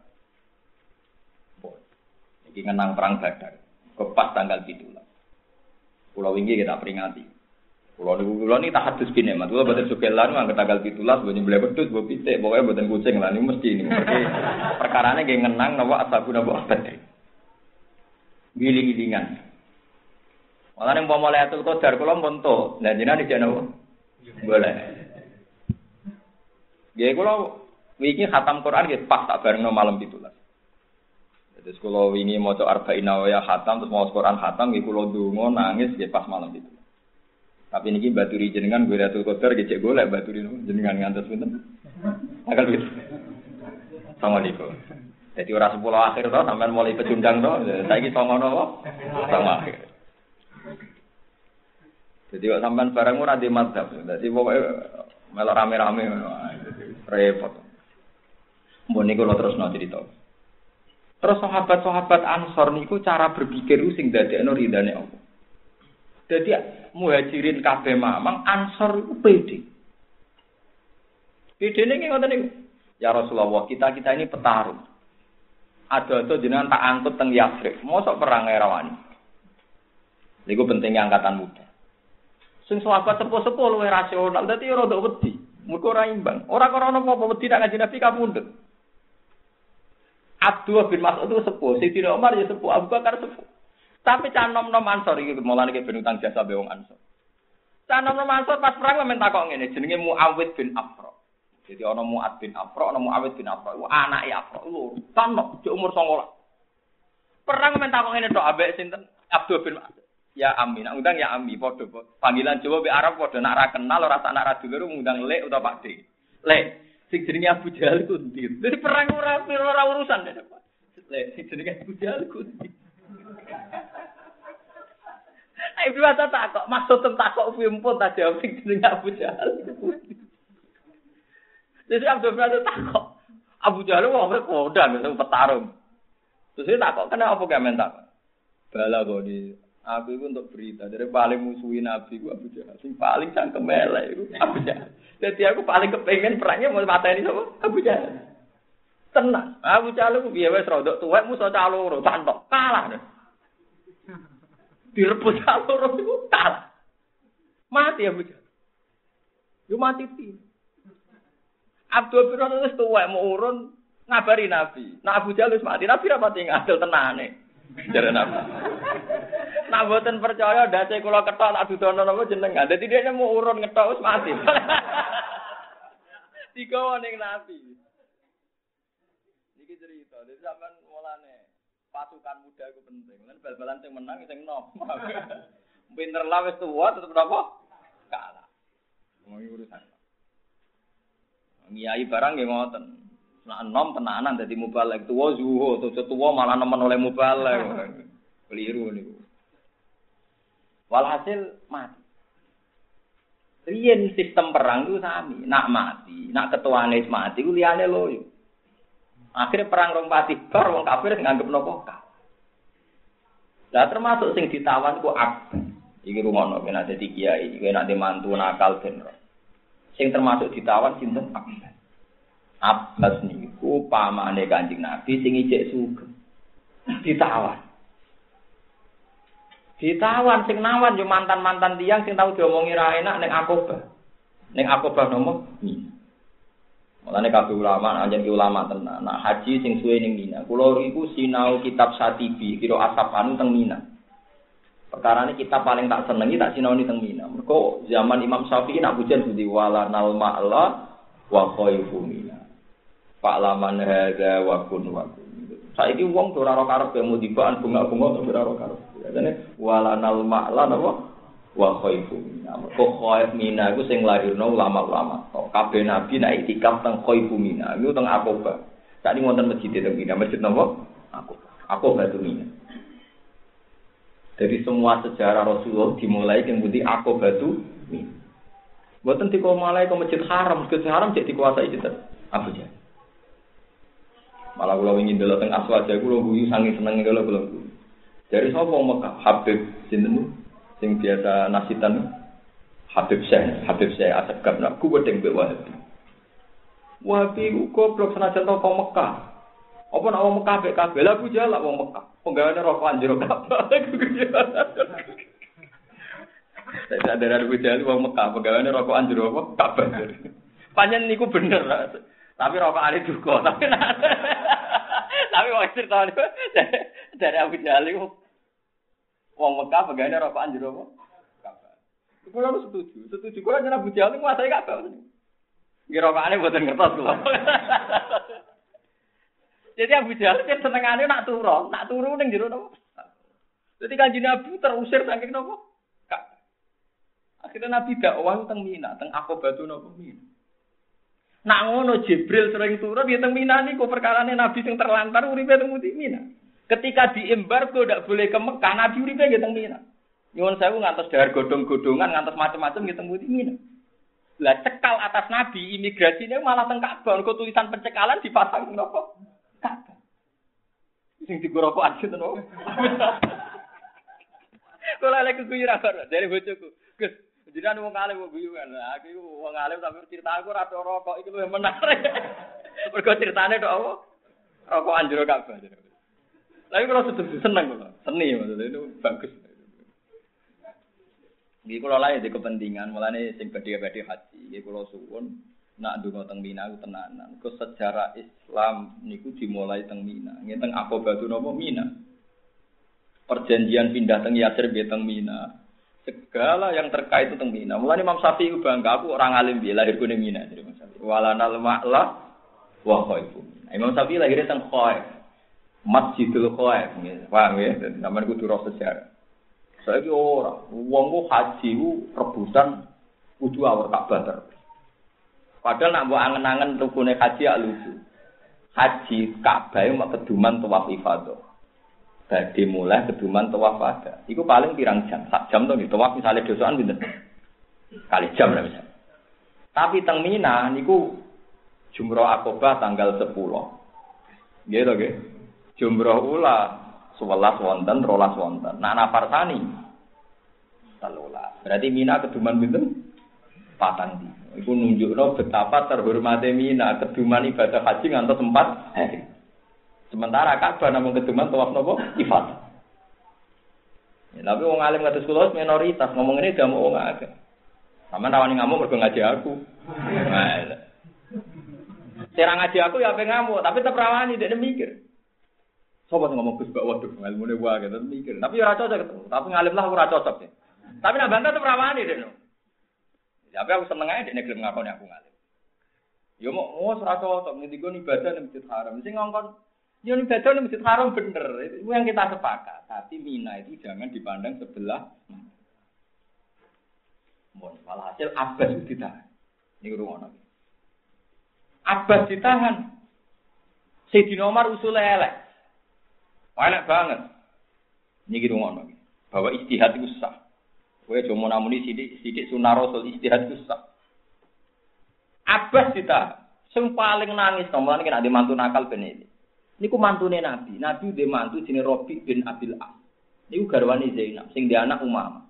Iki ngenang perang Badar. Kepas tanggal 17. Pulau ini kita peringati. Pulau niku pulau ini tak hadus bine, mat. Pulau buatan suka lalu angkat tanggal pitulas, buatan beli berdut, buat pitik, pokoknya buatan kucing lah. Ini mesti ini. Perkara ini kayak ngenang, nawa asabu nawa abad. Giling-gilingan. Malah yang mau mulai atul kodar, kalau monto, dan jinak di channel boleh. Gaya kalau wiki khatam Quran, gitu pas tak bareng malam pitulas. Terus kalau ini mau coba arba'in nawaya hatam, terus mau Quran hatam, gitu kalau dungo nangis, ya pas malam itu. Tapi ini baturi jenengan gue datul kotor, gecek gue lah baturi jenengan ngantos pinten. Agak gitu. Assalamualaikum. Jadi orang sepuluh akhir toh, sampai mulai pecundang toh, saya ini sama sama akhir. Jadi kok sampean barang ora di madhab. Jadi pokoknya melok rame-rame repot. Mbok niku terus no cerita. Terus sahabat-sahabat Ansor niku cara berpikir sing dadekno ridane Allah. Jadi muhajirin kabeh mamang Ansor iku pede. Pede ning ngoten niku. Ya Rasulullah, kita-kita ini petarung. Ada-ada jenengan tak angkut teng Yasrib. Mosok perang erawani. Niku pentingnya angkatan muda. Sing sahabat sepuh-sepuh luwih rasional, dadi ora ndok wedi. Mergo ora imbang. Ora krana apa-apa wedi nak ngaji Nabi kapundhut. Abdullah bin Mas'ud itu sepuh, Sayyidina Umar ya sepuh, Abu Bakar sepuh. Tapi canom nom Ansor iki mulane iki ben utang jasa be wong Ansor. Canom nom Ansor pas perang men takok ngene, jenenge Muawid bin Afra. Jadi ana Muad bin Afra, ana Muawid bin Afra. Iku anake Afra lho, tanok di umur 19. Perang men takok ngene tok ambek sinten? Abdul bin Mas'ud. Ya Ami, nak undang ya Ami, padha panggilan Jawa be Arab padha nak ra kenal ora tak nak ra dulur ngundang Lek utawa Pak D. Lek, sing jenenge Abu Jahal ku ndi? Dadi perang ora ora urusan dene. Lek sing jenenge Abu Jahal ku ndi? Ayo biasa tak kok maksud tak kok pimpun tak jawab sing jenenge Abu Jahal. Jadi Abdul Razak tak kok Abu Jahal wong kodang petarung. Terus tak kok kenapa gak mentak? Bala kok di Aku itu untuk berita dari paling musuhin Nabi gua Abu Jahal. Sing paling cangkem elek itu Abu Jahal. Jadi aku paling kepengen perangnya mau mata ini sama Abu Jahal. Tenang. Abu Jahal itu biaya wes rodok tua musuh caloro cantok kalah. Deh. Direbut caloro itu kalah. Mati Abu Jahal. Yo mati ti. Abdul bin Rasul tua mau urun ngabari Nabi. Nah Abu Jahal mati. Nabi rapati ngadil tenane. Jare Nabi. Nak boten percaya dase kula ketok tak dudono napa jenengan. Dadi dia mau urun ngetok wis mati. Digawa ning Nabi. Niki cerita. Dadi sampean mulane pasukan muda itu penting. Lan bal-balan sing menang sing nom. Pinter lah wis tuwa tetep napa? Kalah. Mau urusan. Ngiyai barang nggih ngoten. Nah, enom tenanan dadi mubalek tuwa zuho, tuwa malah nemen oleh mubalek. Keliru niku. Walhasil mati. Rien sistem perang itu sami, nak mati, nak ketuane mati ku liyane loyo. Akhirnya perang rong pati bar wong kafir nganggep nopo Lah termasuk sing ditawan ku Abbas. Iki rumono ben ada kiai, iki nek mantu nakal ben. Sing termasuk ditawan sinten Abbas. Abbas niku pamane Kanjeng Nabi sing ijek sugih. Ditawan. Ditawan sing nawan yo mantan-mantan tiang sing tau diomongi ra enak ning Akobah. Ning Akobah nomo Mina. Mulane kabeh ulama anjen ulama tenan. Nah, haji sing suwe ning Mina. Kula iku sinau kitab Satibi kira Asapanu teng Mina. Perkara ini kita paling tak senengi tak sinau ini teng Mina. Mergo zaman Imam Syafi'i nak hujan di wala nal ma'la wa khaifu Mina. Pak laman hadza wa kun wa kun. Saiki wong ora ora karep mau dibaan bunga-bunga ora ora karep. Jane wala nal ma'la napa wa khaifu mina. Kok khaif mina iku sing lahirno ulama-ulama. Kabeh nabi nek itikaf teng khaifu mina. Teng Aqabah. Tadi wonten masjid teng Mina, masjid napa? Aqabah. Aqabah itu mina. Jadi semua sejarah Rasulullah dimulai yang budi Aqabah itu mina. Buatan tiko malai ke masjid haram, masjid haram jadi dikuasai kita. Abu Jahal. Malah kalau ingin dulu tengah aswaja, kalau guyu sangi seneng kalau kalau guyu. Dari sapa Mekah? Habib sinten sing biasa nasitan Habib Syekh, Habib Syekh Asad nak ku wedeng mbek Wahabi. Wahabi ku goblok senajan tau Mekah. Apa nak wong Mekah mek kabeh lah jala wong Mekah. Penggaweane rokok anjir Ka'bah. Saya sadar ada bujal wong Mekah penggaweane rokok anjir apa Ka'bah. Panjen niku bener. Tapi rokok ali duka, tapi tapi wong cerita dari Abu Jahal Wong Mekah pegawainya rokokan jero apa? Kulo harus setuju. Setuju kulo nyana Abu Jahal nguasai Ka'bah. Nggih rokokane mboten ngertos kulo. Jadi Abu Jahal kan senengane nak turu, nak turu ning jero napa? Jadi kanjeng Nabi terusir saking napa? Akhirnya Nabi dakwah teng Mina, teng Aqabatu napa Mina. Nak ngono Jibril sering turun ya teng Mina niku perkarane Nabi sing terlantar uripe teng Mina. Ketika diembargo tidak boleh ke Mekah, Nabi uripe nggih teng Mina. Nyuwun sewu ngantos dahar godong-godongan ngantos macam-macam nggih teng Mina. Lah cekal atas Nabi imigrasinya malah teng Ka'bah, kok tulisan pencekalan dipasang nopo? Ka'bah. Sing digoroko aja to nopo? Kula lek kuyu ra dari bojoku. Gus, jenengan wong alim wong guyu kan. Aku wong alim tapi cerita aku ra rokok iki luwih menarik. Mergo ceritane tok apa? Rokok anjur Ka'bah. Tapi kalau sudah seneng kalau seni maksudnya itu bagus. Ini kalau lain di kepentingan, mulanya sing badhe-badhe haji. Ini kalau suwun nak dungo teng Mina ku tenanan. Ke sejarah Islam niku dimulai teng Mina. Ini teng apa batu nopo Mina. Perjanjian pindah teng Yasir teng Mina. Segala yang terkait itu teng Mina. Mulanya Imam Syafi'i bangga aku orang alim dia lahir ning Mina jadi Imam Syafi'i. Walanal ma'la wa khaifu. Imam Syafi'i lahirnya teng Khaif. Masjidul Khaif, paham ya? Namanya kudu roh sejarah. Saya ini orang, uang haji ku rebutan kudu awal Ka'bah terus. Padahal nak buat angen-angen rukunnya haji ya lucu. Haji Ka'bah itu keduman tawaf ifadah. Jadi mulai keduman tawaf ada. Iku paling pirang jam, sak jam tuh gitu. Tawaf misalnya dosaan gitu. Kali jam lah misalnya. Tapi teng Mina niku Jumroh Akobah tanggal 10. Gitu, gitu. Jumroh ula sewelas wonten, rolas wonten. Nah, nafarsani telulas. Berarti Mina keduman pinten? Patang di. Iku nunjukno betapa terhormatnya Mina keduman ibadah haji ngantos empat hari. Sementara Ka'bah namun keduman tawaf nopo ibadah. Ya, tapi wong alim ngatus kula minoritas ngomong ini gak mau wong akeh. Sama rawani ngamuk mergo ngaji aku. Nah, Serang ngaji aku ya apa ngamuk, tapi tetap rawani dia mikir. Sopo sing ngomong Gus waduh ilmune wae gitu mikir. Tapi ora cocok ketemu. Tapi ngalim lah ora cocok ya. Tapi nak bantah tuh rawani deh. Tapi aku seneng aja deh gelem ngakoni aku ngalim. Yo mau mau ora cocok ngendiko ibadah ning Masjid Haram. Sing ngongkon yo ibadah ning Masjid Haram bener. Itu yang kita sepakat. Tapi Mina itu jangan dipandang sebelah. Mohon malah hasil Abbas ditahan. Ini rumah Abbas ditahan. Sayyidina Umar usulnya elek. Enak banget. Ini gitu ngono. Bahwa istihad itu sah. Kowe cuma namuni sidik sidik sunah rasul istihad itu sah. Abbas kita sing paling nangis nomor ini ada mantu nakal ben ini. Niku mantune Nabi. Nabi udah mantu jenenge Robi bin Abil As. Niku garwane Zainab sing dia anak Umam.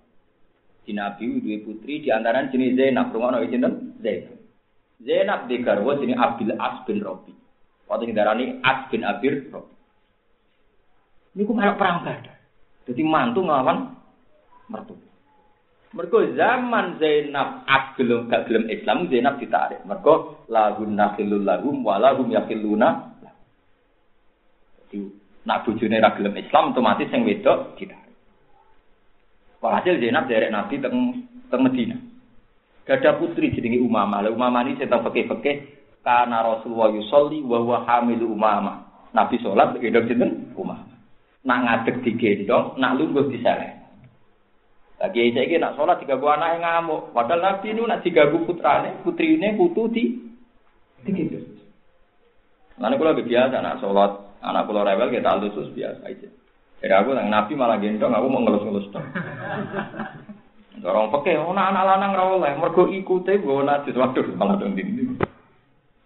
Di Nabi dua putri di antara jenis Zainab. Nabi sinten? Zainab. Zainab di garwa jenis Abil As bin Robi. Waktu ini darani As bin Abir Robi. Ini ku melok perang badar. Jadi mantu ngelawan mertua. Mergo zaman Zainab gelem gak gelem Islam Zainab ditarik. Mergo lahun nakhilul lahum wa lahum yakhiluna. Nak bojone ra gelem Islam otomatis sing wedok ditarik. Walhasil Zainab derek Nabi teng teng Medina. Gada putri jenenge Umamah. Lah Umamah ini saya fikih-fikih karena Rasulullah yusolli wa huwa hamilu Umamah. Nabi sholat gendong sinten? Umamah. Nak ngadeg digendong, nak lungguh diseleh. Lagi saya nak sholat tiga buah anak yang ngamuk. Padahal Nabi ini nak tiga buah putrane, putri ini putu di gitu. Nanti kalau biasa nak sholat, anak pulau rebel kita lusus biasa aja. Jadi aku nang Nabi malah gendong, aku mau ngelus-ngelus dong. Orang pakai, oh anak lanang rawol mergo ikuti gue najis, waduh malah dong dinding.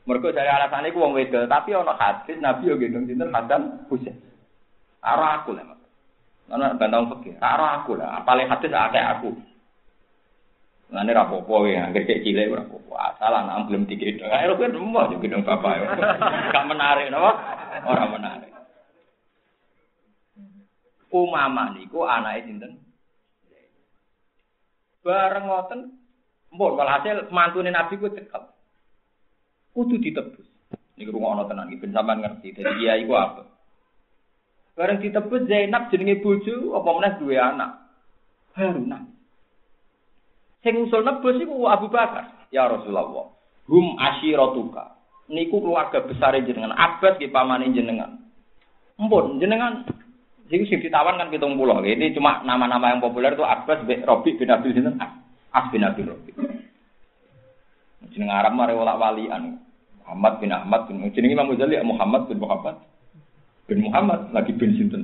Mergo dari alasan itu wong wedel, tapi ono hadis Nabi yo gendong sinten Hasan Husain. Arah aku lah. Karena bantang fakir. Karo aku lah. Paling hadis akeh aku. Ngene ra apa-apa ya, cek cilik apa-apa. Asal anak belum digedhong. Ayo kan rumah juga dong bapak. Gak menarik napa? Ora menarik. Umama niku anake sinten? Bareng ngoten, mbok walhasil mantune Nabi ku cekap. Kudu ditebus. Niku rungokno tenan iki ben sampean ngerti. Dadi iya iku apa? Bareng ditebus Zainab jenenge bojo apa meneh duwe anak. Haruna. Sing usul nebus iku Abu Bakar. Ya Rasulullah. Hum asyiratuka. Niku keluarga besar jenengan. Abad ki pamane jenengan. Mpun jenengan Jadi sing ditawan kan pitung pulau. Ini cuma nama-nama yang populer itu Abbas bin Robi bin Abil Sinten. As bin Abil Robi. Jeneng Arab mare wala walian. Muhammad bin Ahmad bin jeneng Imam Ghazali Muhammad bin Muhammad bin Muhammad lagi bin sinten.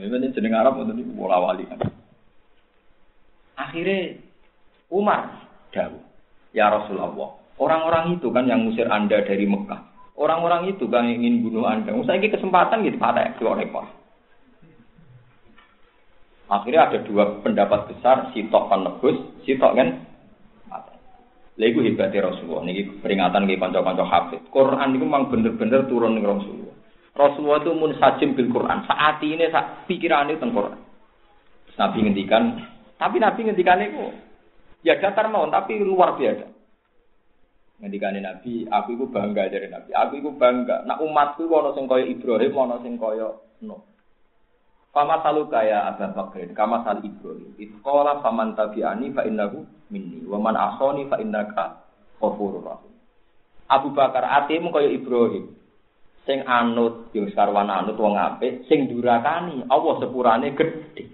Ini jeneng Arab itu bola wali kan. Akhirnya Umar jauh. Ya Rasulullah, orang-orang itu kan yang ngusir Anda dari Mekah. Orang-orang itu kan ingin bunuh Anda. Saya ini kesempatan gitu, pada dua rekor. Akhirnya ada dua pendapat besar, Sitok kan nebus, Sitok kan Lha iku hebate Rasulullah niki peringatan nggih kanca-kanca hafid. Quran niku memang bener-bener turun ning Rasulullah. Rasulullah itu mun sajim bil Quran. Saat ini sak pikirane teng Quran. Nabi ngendikan, tapi Nabi ngendikan itu ya datar mau tapi luar biasa. Ngendikane Nabi, aku itu bangga dari Nabi. Aku itu bangga. Nak umatku ana sing kaya Ibrahim, ana sing kaya Nuh. Fama salu kaya Abu Bakr, kama sal Ibrahim. Iskola faman tabi'ani fa innahu minni. Wa man asoni fa innaka ghafurur rahim. Abu Bakar atimu kaya Ibrahim. Sing anut, yang sekarwan anut wong apik, sing durakani, Allah sepurane gede.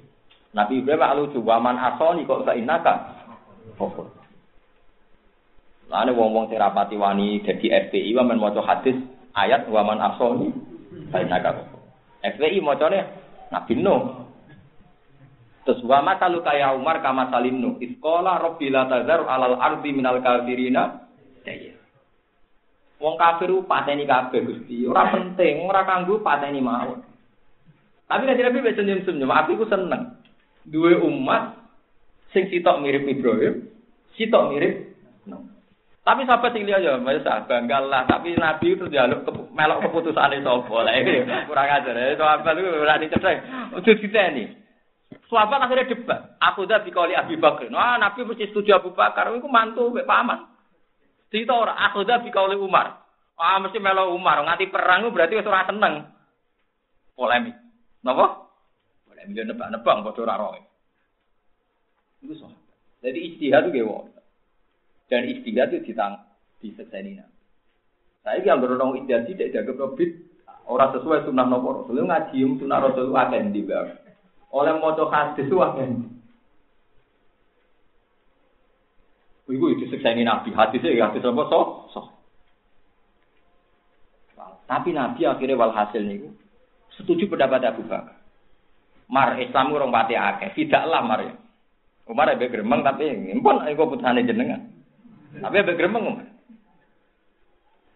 Nabi Ibrahim lucu, wa man asoni kok fa innaka ghafur. Lane wong-wong sing rapati wani dadi FPI wa men hadis ayat wa man asoni innaka ghafur. FPI macane Nabi Nuh. Terus wa matalu kaya Umar kama salim Nuh. Iskola rabbi la alal ardi minal kafirina daya. Wong kafir pateni kabeh Gusti. Ora penting, ora kanggo pateni mawon. Tapi nek Nabi wis senyum-senyum, aku iku seneng. Duwe umat sing sitok mirip Ibrahim, sitok mirip. Tapi sahabat sing liya ya, wis bangga lah. Tapi Nabi itu jaluk ke, melok keputusane sapa. Lah kurang ajar. Ya. Sahabat itu ora dicedhek. Ojo diteni. Sahabat akhirnya debat. Aku dah dikali Abi Bakar. Nah, Nabi mesti setuju Abu Bakar. Iku mantu mek paman. Cerita ora aku dah dikali Umar. Ah mesti melo Umar. Nganti perang berarti wis ora seneng. Polemik. Napa? Polemik nebak-nebak padha ora roe. Iku sahabat. Jadi istihad itu ge dan istihad itu ditang disekseni Saya yang berorong istihad tidak jaga profit orang sesuai sunnah nopo rasul ngaji sunnah rasul akan di oleh moco hadis akan Iku itu sekseni nabi hadisnya ya hadis apa so so. Tapi nabi akhirnya walhasil nih setuju pendapat Abu Bakar. Mar Islam orang pati akeh, tidaklah mar ya. Umar ya gremeng tapi pun aku putusane jenengan. Tapi apa gremeng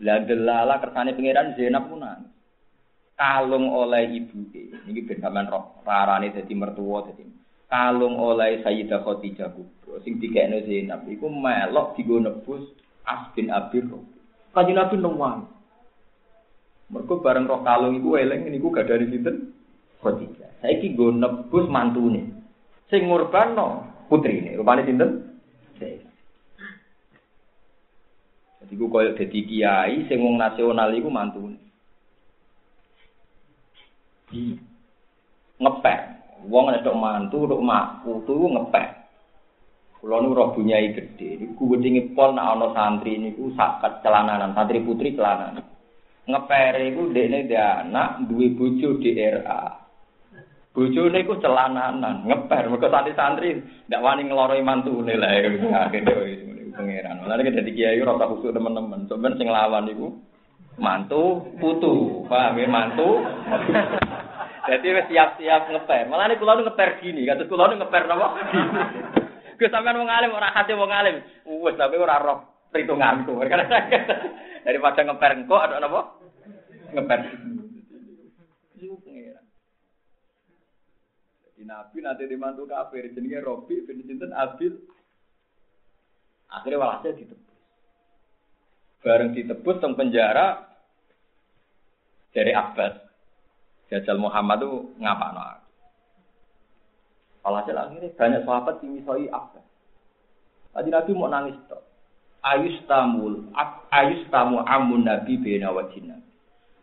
Lah delala kersane pangeran Zainab Kalung oleh ibu ini ben sampean roh rarane dadi mertua dadi kalung oleh Sayyidah Khadijah kubro sing dikene Zainab. Iku melok digo nebus As bin Abir Kanjeng Nabi nang Mergo bareng roh kalung iku eling niku gak dari sinten? Khadijah. Saiki go nebus mantune. Sing ngurbano putrine. Rupane sinten? Zainab. Jadi ku koyo dadi kiai sing wong nasional iku mantune. Di ngepek. Wong nek mantu, tok mak, putu ngepek. Kulo nu roh bunyai gede, niku wedinge pol nek ana santri niku sak celananan, santri putri celananan. Ngepere iku dekne dia anak duwe bojo DRA. Bojone iku celananan, ngeper mergo santri-santri ndak wani ngloroi mantune lah akhire pangeran. Lah nek dadi kiai ora usah khusuk teman-teman. Sampeyan sing lawan iku mantu putu, paham ya mantu. Jadi wis siap-siap ngeper. Malah nek kula ngeper gini, kados kula ngeper napa? Gue sampean wong alim ora hati wong alim. Wes tapi ora roh perhitunganku. Daripada ngeper engko ada napa? Ngeper. Nabi nanti dimantu kafir jenenge Robi bin Sinten Abil. Akhirnya walhasil ditebus. Bareng ditebus teng penjara dari Abbas. Jajal Muhammad itu ngapa no? Walhasil akhirnya banyak sahabat yang misoi Abbas. Tadi Nabi mau nangis toh. Ayus tamul, ayus tamu amun Nabi bena wajina.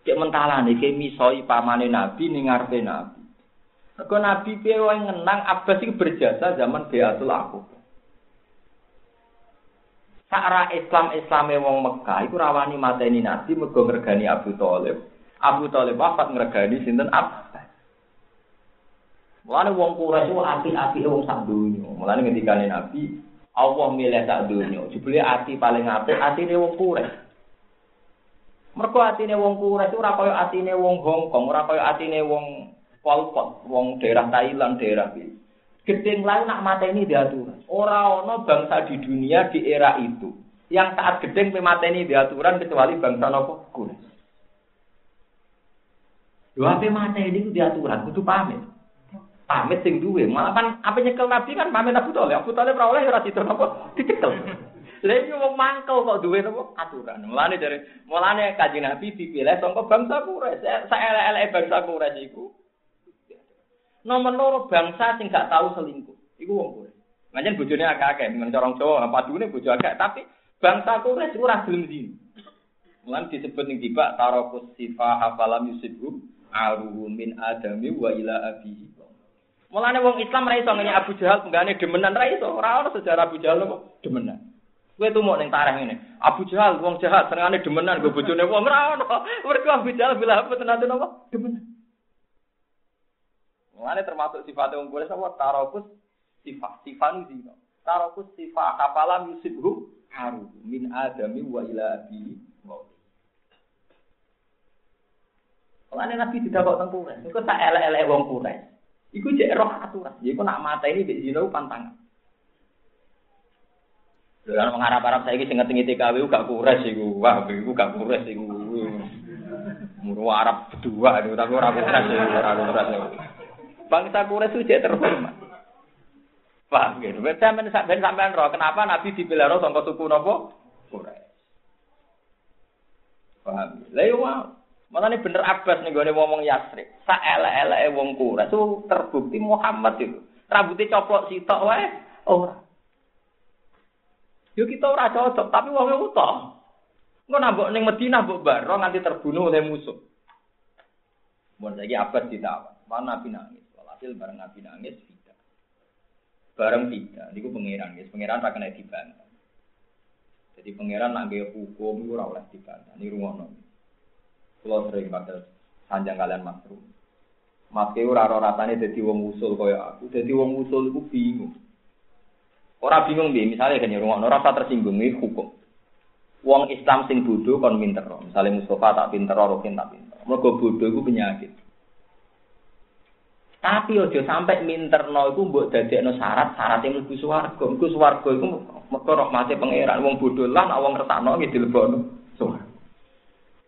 Cek mentalane ke misoi pamane Nabi ngarepe Nabi. Mergo Nabi piye wae ngenang Abbas iki berjasa zaman Biatul Aku. Sakra Islam Islame wong Mekah iku rawani mateni Nabi mergo ngregani Abu Thalib. Abu Thalib wafat ngregani sinten Abbas. Mulane wong Quraisy ku api-api wong sak donya. Mulane ngendikane Nabi, Allah milih sak donya. Jebule ati paling apik atine wong Quraisy. Mergo atine wong Quraisy ora kaya atine wong Hong Kong, ora kaya atine wong Pol wong daerah Thailand, daerah ini. Gedeng lain nak mateni diaturan. Orang ono bangsa di dunia di era itu yang saat gedeng mateni diaturan kecuali bangsa nopo Quraisy. Dua apa mateni itu diaturan, kudu pamit. Pamit sing duwe, malah kan apa nyekel Nabi kan pamit Abu Thalib. Abu Thalib ora oleh ora situ nopo dicekel. Lha wong mangkel kok duwe nopo aturan. Mulane dari mulane kanjeng Nabi dipilih saka bangsa Quraisy. Saelek-eleke bangsa Quraisy iku Nomor loro bangsa sing gak tahu selingkuh. Iku wong Quraisy. Manjen bojone akeh-akeh, men corong Jawa padune bojo akeh, tapi bangsa Quraisy ora gelem zina. Mulan disebut ning tiba tarokus sifa hafalam yusibhu aruhu min adami wa ila abihi. Mulane wong Islam ra iso ngenyek Abu Jahal penggane demenan ra iso. Ora ono sejarah Abu Jahal kok demenan. Kowe tumuk ning tareh ngene. Abu Jahal wong jahat senengane demenan go bojone wong ora ono. Mergo Abu Jahal bila apa tenan napa? Demenan. Mulane termasuk sifat wong kure sapa tarokus sifat sifat zina. Tarokus sifat kafalam yusibhu haru min adami wa ila abi Mulane Nabi tidak kok teng kure. Iku tak elek-elek wong kure. Iku cek roh aturan. Ya iku nak mata ini di zina pantangan. Dengan mengharap Arab saya sing ngetingi TKW gak kures iku. Wah, iku gak kures iku. Muru Arab berdua tapi ora kures ora kures. Bangsa Quraisy itu terhormat. Paham gitu. Sampeyan sampeyan sampeyan roh kenapa Nabi dipilih roh sangka suku napa? Quraisy. Paham. Lah yo Malah ini bener Abbas nih gue ngomong Yasrib. Sa ele-ele wong Quraisy itu terbukti Muhammad itu. Rambutnya coplok sitok wae ora. Yo kita ora cocok, tapi wong utuh. Engko nambok ning Madinah mbok baro nganti terbunuh oleh musuh. Mun saiki Abbas ditawar, mana Nabi nangis. Hasil bareng Nabi nangis tidak. Bareng tidak, niku pangeran, guys. Pangeran tak kena dibantah. Jadi pangeran nak hukum itu ora oleh dibantah. Ini rumono. Kalau sering pada sanjang kalian masuk. Mas ke ora rasane dadi wong usul kaya aku. Dadi wong usul iku bingung. Ora bingung piye, misale kan rumono ora tersinggung iki hukum. Wong Islam sing bodoh kon pinter. Misalnya Mustafa tak pinter, Rokin tak pinter. Mergo bodoh iku penyakit. Tapi ojo sampai minterno iku mbok dadekno syarat syarat yang mlebu swarga. Iku swarga iku mergo rahmate pangeran wong bodho lah nek wong ngertakno nggih dilebokno swarga.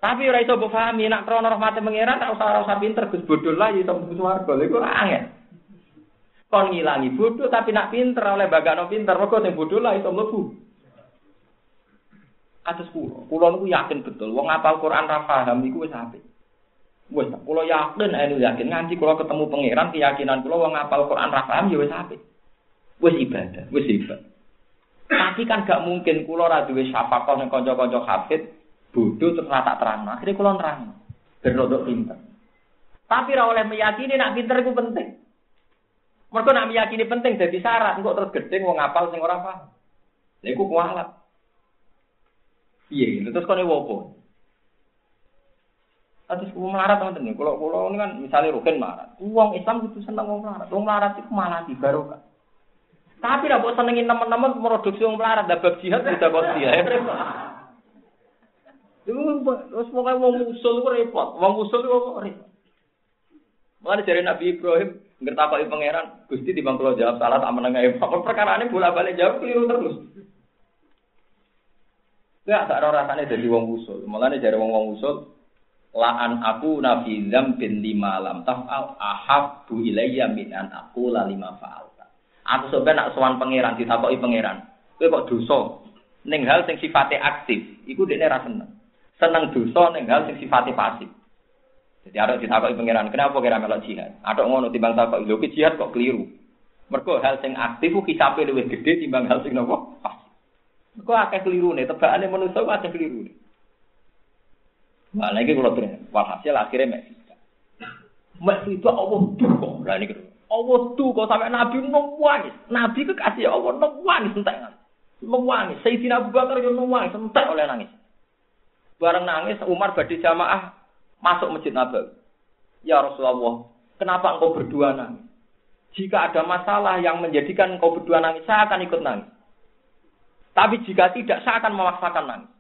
Tapi ora iso mbok pahami nek krana rahmate pangeran tak usah usah pinter Gus bodho lah iso mlebu. Lha iku angel. Kon ngilangi bodho tapi nak pinter oleh bagano pinter mergo sing bodho lah iso mlebu. Kados kula, kula niku yakin betul wong apal Quran ra paham iku wis apik. Wes, kula yakin, anu yakin nganti kula ketemu pangeran keyakinan kula wong ngapal Quran ra paham ya wis apik. Wis ibadah, wis ibadah. Tapi kan gak mungkin kula ra duwe syafaqah ning kanca-kanca hafid bodoh terus tak terang. Akhirnya kula nerang. Ben rodok pinter. Tapi ra oleh meyakini nak pinter iku penting. Mergo nak meyakini penting jadi syarat kok terus gedeng wong ngapal sing ora paham. Lha iku kualat. Iya, terus kene wopo? Terus wong melarat teman-teman, kalau kalau ini kan misalnya rugen melarat, uang Islam itu seneng wong melarat, wong melarat itu malah di barokah. Tapi lah buat senengin teman-teman produksi wong melarat, dapat jihad sudah kau jihad. Terus pokoknya wong musul itu repot, wong musul itu repot. Mulai dari Nabi Ibrahim, ngerti pangeran, gusti di bangkulo jawab salah tak menengah Apa perkara ini bolak balik jawab keliru terus. Gak tak rasanya jadi wong usul. Mulai dari wong wong usul, La'an aku nabi bin lima lam taf'al ahabbu ilayya min aku la lima fa'alta. Aku sebenarnya nak sowan pangeran ditakoki pangeran. Kowe kok dosa ning hal sing sifatnya aktif, iku dekne ra seneng. Seneng dosa ning hal sing sifatnya pasif. Jadi ada ditakoki pangeran, kenapa kira melok jihad? Ada ngono timbang takoki lho jihad kok keliru. Mergo hal sing aktif ku kisape luwih gede timbang hal sing nopo? Pasif. Mergo akeh kelirune, tebakane manusa akeh kelirune. Nah, lagi kalau terus, walhasil akhirnya mek Mek itu Allah duka. Lah ini Allah duka sampai Nabi nangis. Nabi kekasih Allah nangis entek. Nangis. Sayyidina Abu Bakar yo nangis entek oleh nangis. Bareng nangis Umar badhe jamaah masuk Masjid Nabawi. Ya Rasulullah, kenapa engkau berdua nangis? Jika ada masalah yang menjadikan engkau berdua nangis, saya akan ikut nangis. Tapi jika tidak, saya akan memaksakan nangis.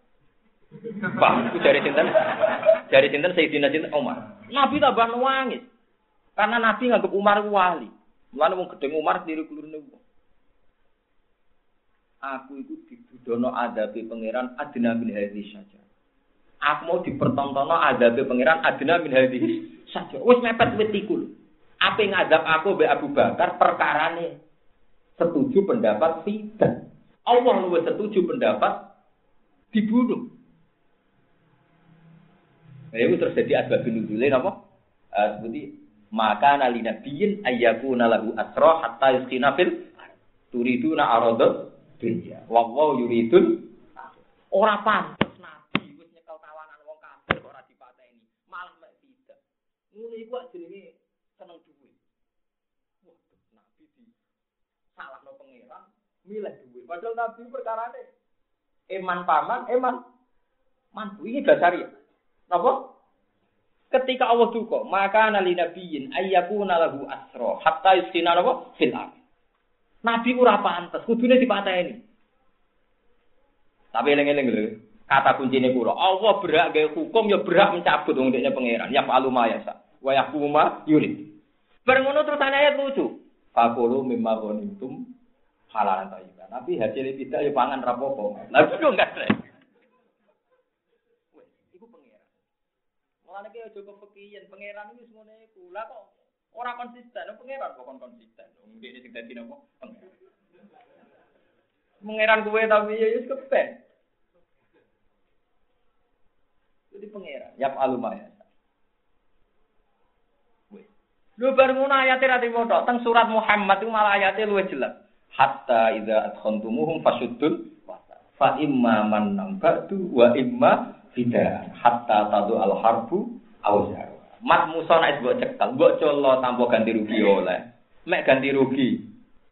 Pak, itu dari sinten? Dari sinten Sayyidina sinten Umar. Nabi tambah nangis. Karena Nabi nganggep Umar wali. Mulane wong gedeng Umar keliru-kelirune wong. Aku itu dibudono adabi pangeran adna min hadhi saja. Aku mau dipertontono adabi pangeran adna min hadhi saja. Wis mepet wit iku Apa ngadap aku be Abu Bakar perkarane setuju pendapat tidak. Allah lu setuju pendapat dibunuh. Nah, itu terjadi asbab nuzule napa? Uh, seperti maka nali nabiyin ayyakuna lahu asra hatta yuskina fil turiduna aradad dunya. Wa wa yuridun ora pantes nabi wis nyekel tawanan wong kafir ora dipateni. Malah mek tidak. Ngono iku jenenge seneng duwe. Waduh, nabi di salahno pangeran milih duwe. Padahal nabi perkarane eman paman, eman mantu ini dasar ya. Apa? Ketika Allah duka, maka nali nabiyin ayyakuna lahu asro hatta yuskina apa? Fil Nabi ora pantes, kudune dipateni. Tapi eling-eling lho, kata kuncine kula, Allah berhak gawe hukum ya berhak mencabut wong dekne pangeran. Ya palu mayasa. Wa yahkuma yurid. Bareng ngono terus ayat lucu. Fakulu mimma ghanimtum halalan thayyiban. Tapi hasil tidak ya pangan rapopo. Lah itu enggak Mulane ki aja kepekiyen pangeran wis ngene iku. Lah kok ora konsisten, pangeran kok kon konsisten. Wong dene sing dadi napa? Pangeran kuwe tapi ya wis kepen. Jadi pangeran, yap alumaya. Lu baru ngono ayate ra dimoto teng surat Muhammad itu malah ayate luwih jelas. Hatta idza adkhantumuhum fasuddul fa imma man nambatu wa imma tidak hatta tadu al harbu auzar. Mat Musa nek mbok cekal, mbok colo tanpa ganti rugi oleh. Mek ganti rugi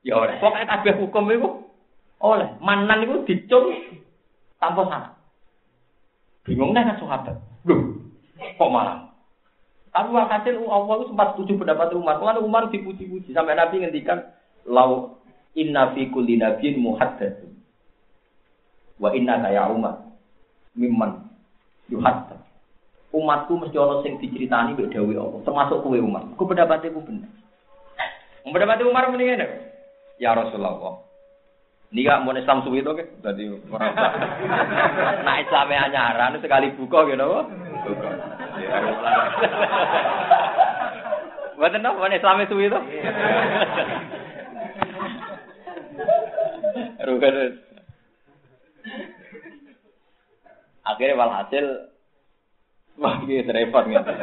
ya oleh. Pokoke kabeh hukum iku oleh. Manan iku dicung tanpa sana. Bingung nek sahabat. Lho, kok malah tapi hasil Allah itu sempat setuju pendapat Umar. Kalau Umar dipuji-puji sampai Nabi ngendikan lau inna fi kulli nabiyyin muhaddatsun wa inna ya Umar mimman yuhatta. Umatku mesti ana sing diceritani mbek dawuh Allah, termasuk kowe umat. Ku pendapatku bener. Pendapat Umar mendingan Ya Rasulullah. Ini gak mau Islam suwi itu, jadi orang Nah Islamnya anyaran sekali buka gitu, buka. Buat apa? Mau Islamnya suwi itu? Rugen. Akhirnya walhasil wah iki repot ngene.